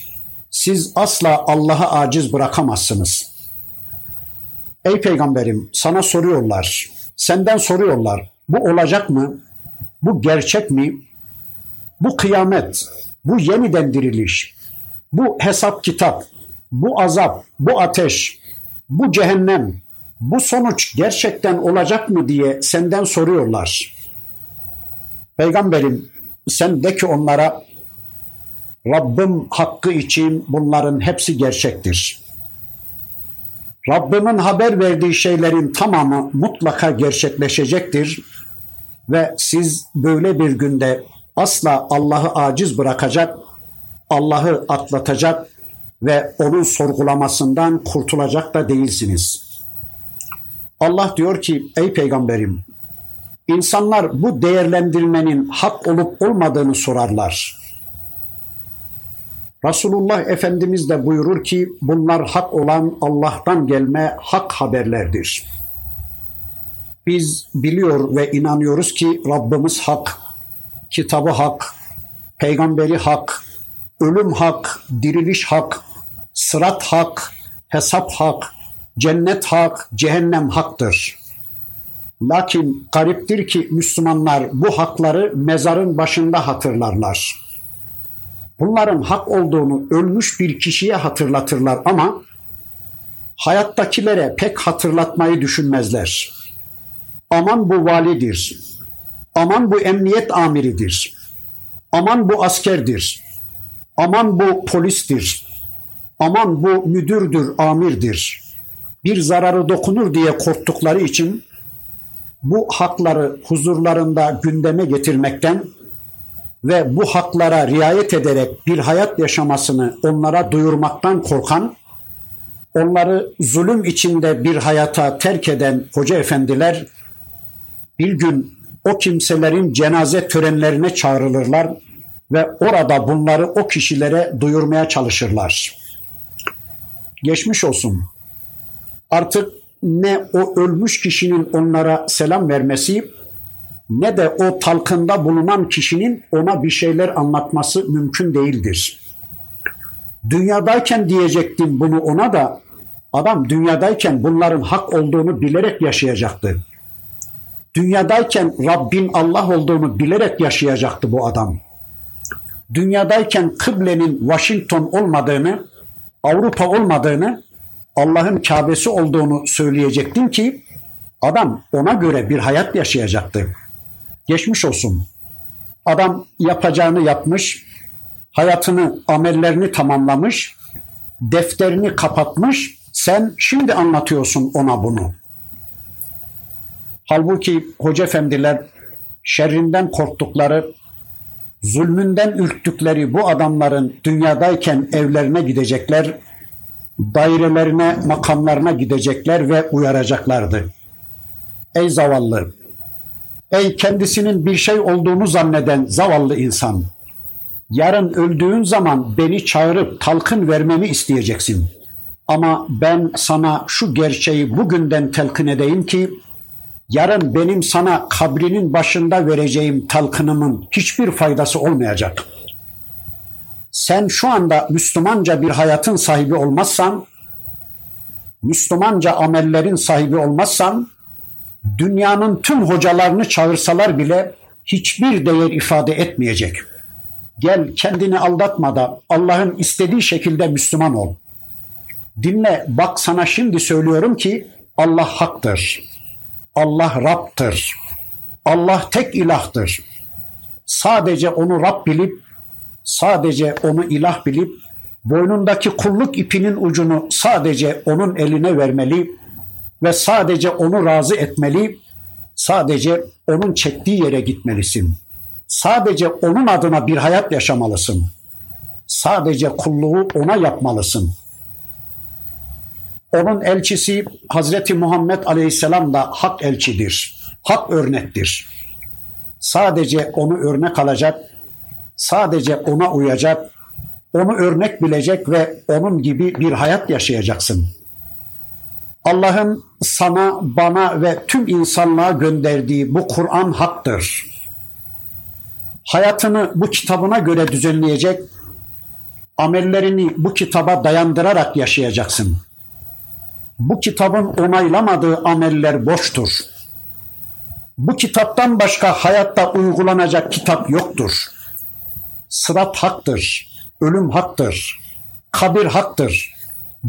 Siz asla Allah'a aciz bırakamazsınız. Ey peygamberim sana soruyorlar. Senden soruyorlar. Bu olacak mı? Bu gerçek mi? Bu kıyamet, bu yeniden diriliş, bu hesap kitap, bu azap, bu ateş, bu cehennem, bu sonuç gerçekten olacak mı diye senden soruyorlar. Peygamberim sen de ki onlara Rabbim hakkı için bunların hepsi gerçektir. Rabbimin haber verdiği şeylerin tamamı mutlaka gerçekleşecektir ve siz böyle bir günde asla Allah'ı aciz bırakacak, Allah'ı atlatacak ve onun sorgulamasından kurtulacak da değilsiniz. Allah diyor ki ey peygamberim insanlar bu değerlendirmenin hak olup olmadığını sorarlar. Resulullah Efendimiz de buyurur ki bunlar hak olan Allah'tan gelme hak haberlerdir. Biz biliyor ve inanıyoruz ki Rabbimiz hak, kitabı hak, peygamberi hak, ölüm hak, diriliş hak, sırat hak, hesap hak, cennet hak, cehennem haktır. Lakin gariptir ki Müslümanlar bu hakları mezarın başında hatırlarlar. Bunların hak olduğunu ölmüş bir kişiye hatırlatırlar ama hayattakilere pek hatırlatmayı düşünmezler. Aman bu validir. Aman bu emniyet amiridir. Aman bu askerdir. Aman bu polistir. Aman bu müdürdür, amirdir. Bir zararı dokunur diye korktukları için bu hakları huzurlarında gündeme getirmekten ve bu haklara riayet ederek bir hayat yaşamasını onlara duyurmaktan korkan, onları zulüm içinde bir hayata terk eden hoca efendiler bir gün o kimselerin cenaze törenlerine çağrılırlar ve orada bunları o kişilere duyurmaya çalışırlar. Geçmiş olsun. Artık ne o ölmüş kişinin onlara selam vermesi ne de o talkında bulunan kişinin ona bir şeyler anlatması mümkün değildir. Dünyadayken diyecektim bunu ona da adam dünyadayken bunların hak olduğunu bilerek yaşayacaktı. Dünyadayken Rabbin Allah olduğunu bilerek yaşayacaktı bu adam. Dünyadayken kıblenin Washington olmadığını, Avrupa olmadığını, Allah'ın Kabe'si olduğunu söyleyecektim ki adam ona göre bir hayat yaşayacaktı. Geçmiş olsun. Adam yapacağını yapmış, hayatını, amellerini tamamlamış, defterini kapatmış. Sen şimdi anlatıyorsun ona bunu. Halbuki hoca efendiler şerrinden korktukları, zulmünden ürktükleri bu adamların dünyadayken evlerine gidecekler, dairelerine, makamlarına gidecekler ve uyaracaklardı. Ey zavallı, ey kendisinin bir şey olduğunu zanneden zavallı insan, yarın öldüğün zaman beni çağırıp talkın vermemi isteyeceksin. Ama ben sana şu gerçeği bugünden telkin edeyim ki, yarın benim sana kabrinin başında vereceğim talkınımın hiçbir faydası olmayacak. Sen şu anda Müslümanca bir hayatın sahibi olmazsan, Müslümanca amellerin sahibi olmazsan, dünyanın tüm hocalarını çağırsalar bile hiçbir değer ifade etmeyecek. Gel kendini aldatma da Allah'ın istediği şekilde Müslüman ol. Dinle bak sana şimdi söylüyorum ki Allah haktır. Allah Rab'tır. Allah tek ilahtır. Sadece onu Rab bilip, sadece onu ilah bilip, boynundaki kulluk ipinin ucunu sadece onun eline vermeli ve sadece onu razı etmeli, sadece onun çektiği yere gitmelisin. Sadece onun adına bir hayat yaşamalısın. Sadece kulluğu ona yapmalısın. Onun elçisi Hazreti Muhammed Aleyhisselam da hak elçidir. Hak örnektir. Sadece onu örnek alacak, sadece ona uyacak, onu örnek bilecek ve onun gibi bir hayat yaşayacaksın. Allah'ın sana, bana ve tüm insanlığa gönderdiği bu Kur'an haktır. Hayatını bu kitabına göre düzenleyecek, amellerini bu kitaba dayandırarak yaşayacaksın.'' Bu kitabın onaylamadığı ameller boştur. Bu kitaptan başka hayatta uygulanacak kitap yoktur. Sırat haktır, ölüm haktır, kabir haktır,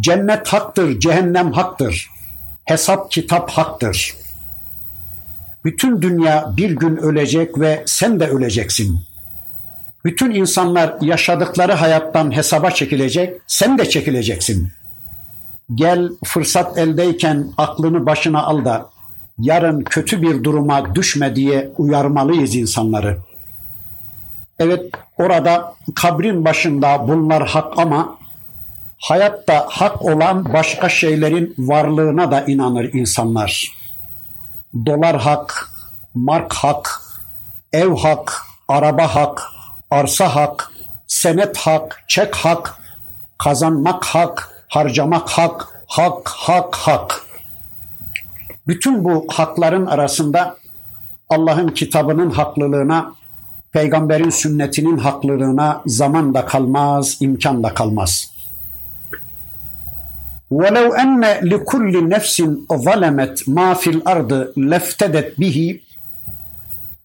cennet haktır, cehennem haktır, hesap kitap haktır. Bütün dünya bir gün ölecek ve sen de öleceksin. Bütün insanlar yaşadıkları hayattan hesaba çekilecek, sen de çekileceksin.'' Gel fırsat eldeyken aklını başına al da yarın kötü bir duruma düşme diye uyarmalıyız insanları. Evet orada kabrin başında bunlar hak ama hayatta hak olan başka şeylerin varlığına da inanır insanlar. Dolar hak, mark hak, ev hak, araba hak, arsa hak, senet hak, çek hak, kazanmak hak, harcamak hak, hak, hak, hak. Bütün bu hakların arasında Allah'ın kitabının haklılığına, peygamberin sünnetinin haklılığına zaman da kalmaz, imkan da kalmaz. وَلَوْ أَنَّ لِكُلِّ نَفْسٍ ظَلَمَتْ مَا فِي الْأَرْضِ لَفْتَدَتْ بِهِ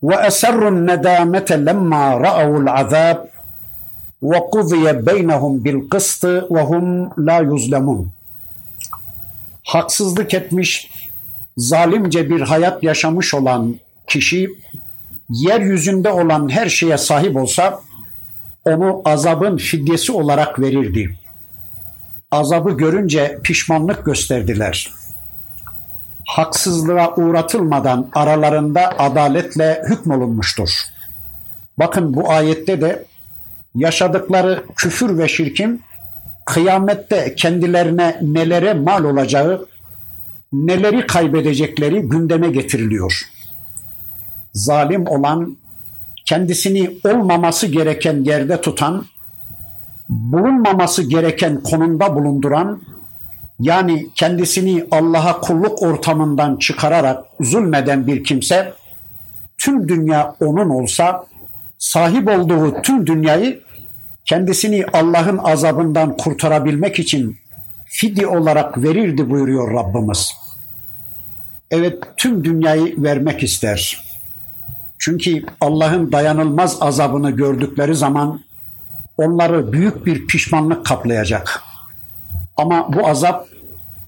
وَأَسَرُّ النَّدَامَةَ لَمَّا رَأَوُا الْعَذَابِ وَقُضِيَ بَيْنَهُمْ بِالْقِسْطِ وَهُمْ لَا يُظْلَمُونَ Haksızlık etmiş, zalimce bir hayat yaşamış olan kişi yeryüzünde olan her şeye sahip olsa onu azabın fidyesi olarak verirdi. Azabı görünce pişmanlık gösterdiler. Haksızlığa uğratılmadan aralarında adaletle hükmolunmuştur. Bakın bu ayette de yaşadıkları küfür ve şirkin kıyamette kendilerine nelere mal olacağı, neleri kaybedecekleri gündeme getiriliyor. Zalim olan, kendisini olmaması gereken yerde tutan, bulunmaması gereken konumda bulunduran, yani kendisini Allah'a kulluk ortamından çıkararak zulmeden bir kimse, tüm dünya onun olsa, sahip olduğu tüm dünyayı kendisini Allah'ın azabından kurtarabilmek için fidye olarak verirdi buyuruyor Rabbimiz. Evet tüm dünyayı vermek ister. Çünkü Allah'ın dayanılmaz azabını gördükleri zaman onları büyük bir pişmanlık kaplayacak. Ama bu azap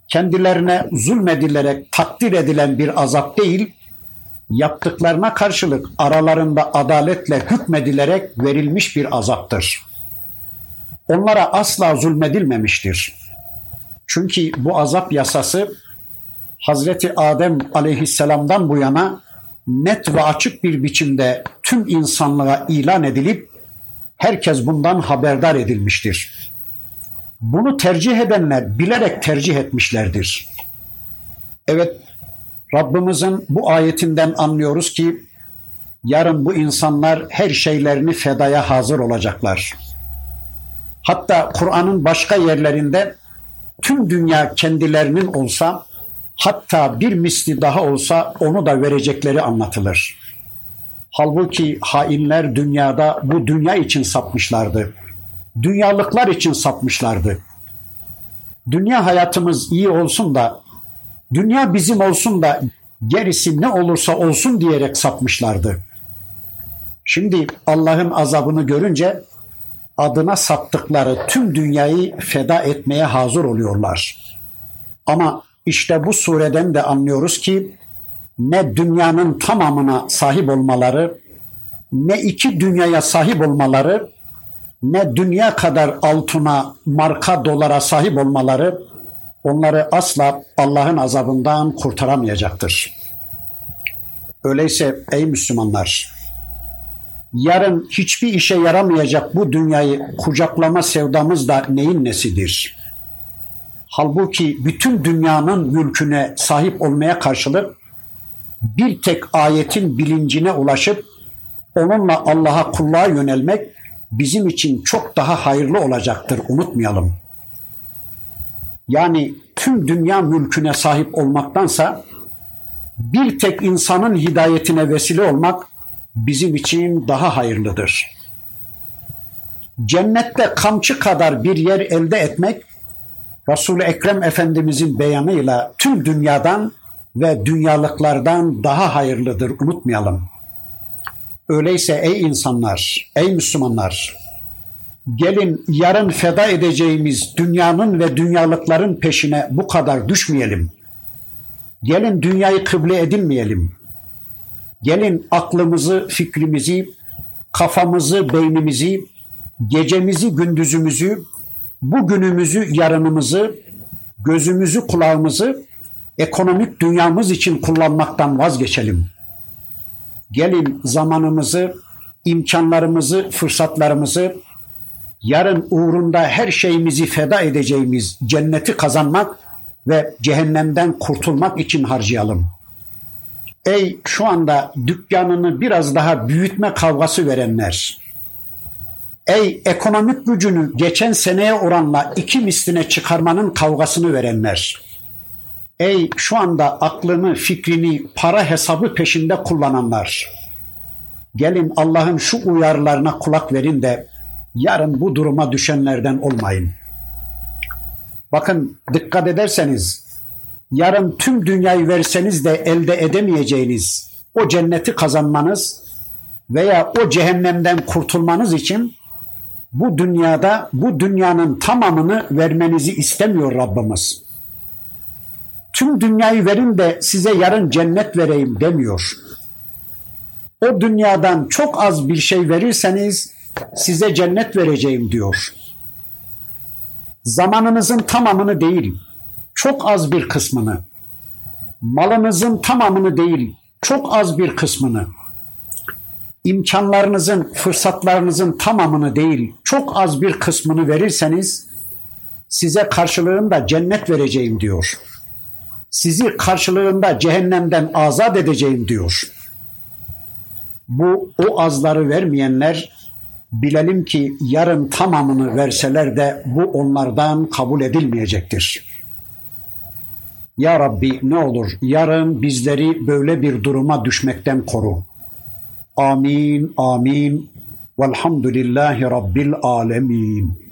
kendilerine zulmedilerek takdir edilen bir azap değil, yaptıklarına karşılık aralarında adaletle hükmedilerek verilmiş bir azaptır. Onlara asla zulmedilmemiştir. Çünkü bu azap yasası Hazreti Adem aleyhisselamdan bu yana net ve açık bir biçimde tüm insanlığa ilan edilip herkes bundan haberdar edilmiştir. Bunu tercih edenler bilerek tercih etmişlerdir. Evet Rabbimizin bu ayetinden anlıyoruz ki yarın bu insanlar her şeylerini fedaya hazır olacaklar. Hatta Kur'an'ın başka yerlerinde tüm dünya kendilerinin olsa hatta bir misli daha olsa onu da verecekleri anlatılır. Halbuki hainler dünyada bu dünya için sapmışlardı. Dünyalıklar için sapmışlardı. Dünya hayatımız iyi olsun da, dünya bizim olsun da gerisi ne olursa olsun diyerek sapmışlardı. Şimdi Allah'ın azabını görünce adına saptıkları tüm dünyayı feda etmeye hazır oluyorlar. Ama işte bu sureden de anlıyoruz ki ne dünyanın tamamına sahip olmaları, ne iki dünyaya sahip olmaları, ne dünya kadar altına, marka dolara sahip olmaları onları asla Allah'ın azabından kurtaramayacaktır. Öyleyse ey Müslümanlar, yarın hiçbir işe yaramayacak bu dünyayı kucaklama sevdamız da neyin nesidir? Halbuki bütün dünyanın mülküne sahip olmaya karşılık bir tek ayetin bilincine ulaşıp onunla Allah'a kulluğa yönelmek bizim için çok daha hayırlı olacaktır unutmayalım. Yani tüm dünya mülküne sahip olmaktansa bir tek insanın hidayetine vesile olmak bizim için daha hayırlıdır. Cennette kamçı kadar bir yer elde etmek Resul-i Ekrem Efendimizin beyanıyla tüm dünyadan ve dünyalıklardan daha hayırlıdır unutmayalım. Öyleyse ey insanlar, ey Müslümanlar, gelin yarın feda edeceğimiz dünyanın ve dünyalıkların peşine bu kadar düşmeyelim. Gelin dünyayı kıble edinmeyelim. Gelin aklımızı, fikrimizi, kafamızı, beynimizi, gecemizi, gündüzümüzü, bugünümüzü, yarınımızı, gözümüzü, kulağımızı ekonomik dünyamız için kullanmaktan vazgeçelim. Gelin zamanımızı, imkanlarımızı, fırsatlarımızı yarın uğrunda her şeyimizi feda edeceğimiz cenneti kazanmak ve cehennemden kurtulmak için harcayalım. Ey şu anda dükkanını biraz daha büyütme kavgası verenler. Ey ekonomik gücünü geçen seneye oranla iki misline çıkarmanın kavgasını verenler. Ey şu anda aklını, fikrini para hesabı peşinde kullananlar. Gelin Allah'ın şu uyarılarına kulak verin de yarın bu duruma düşenlerden olmayın. Bakın dikkat ederseniz yarın tüm dünyayı verseniz de elde edemeyeceğiniz o cenneti kazanmanız veya o cehennemden kurtulmanız için bu dünyada bu dünyanın tamamını vermenizi istemiyor Rabbimiz. Tüm dünyayı verin de size yarın cennet vereyim demiyor. O dünyadan çok az bir şey verirseniz size cennet vereceğim diyor. Zamanınızın tamamını değil, çok az bir kısmını, malınızın tamamını değil, çok az bir kısmını, imkanlarınızın, fırsatlarınızın tamamını değil, çok az bir kısmını verirseniz size karşılığında cennet vereceğim diyor. Sizi karşılığında cehennemden azat edeceğim diyor. Bu o azları vermeyenler bilelim ki yarın tamamını verseler de bu onlardan kabul edilmeyecektir. Ya Rabbi ne olur yarın bizleri böyle bir duruma düşmekten koru. Amin, amin. Velhamdülillahi Rabbil alemin.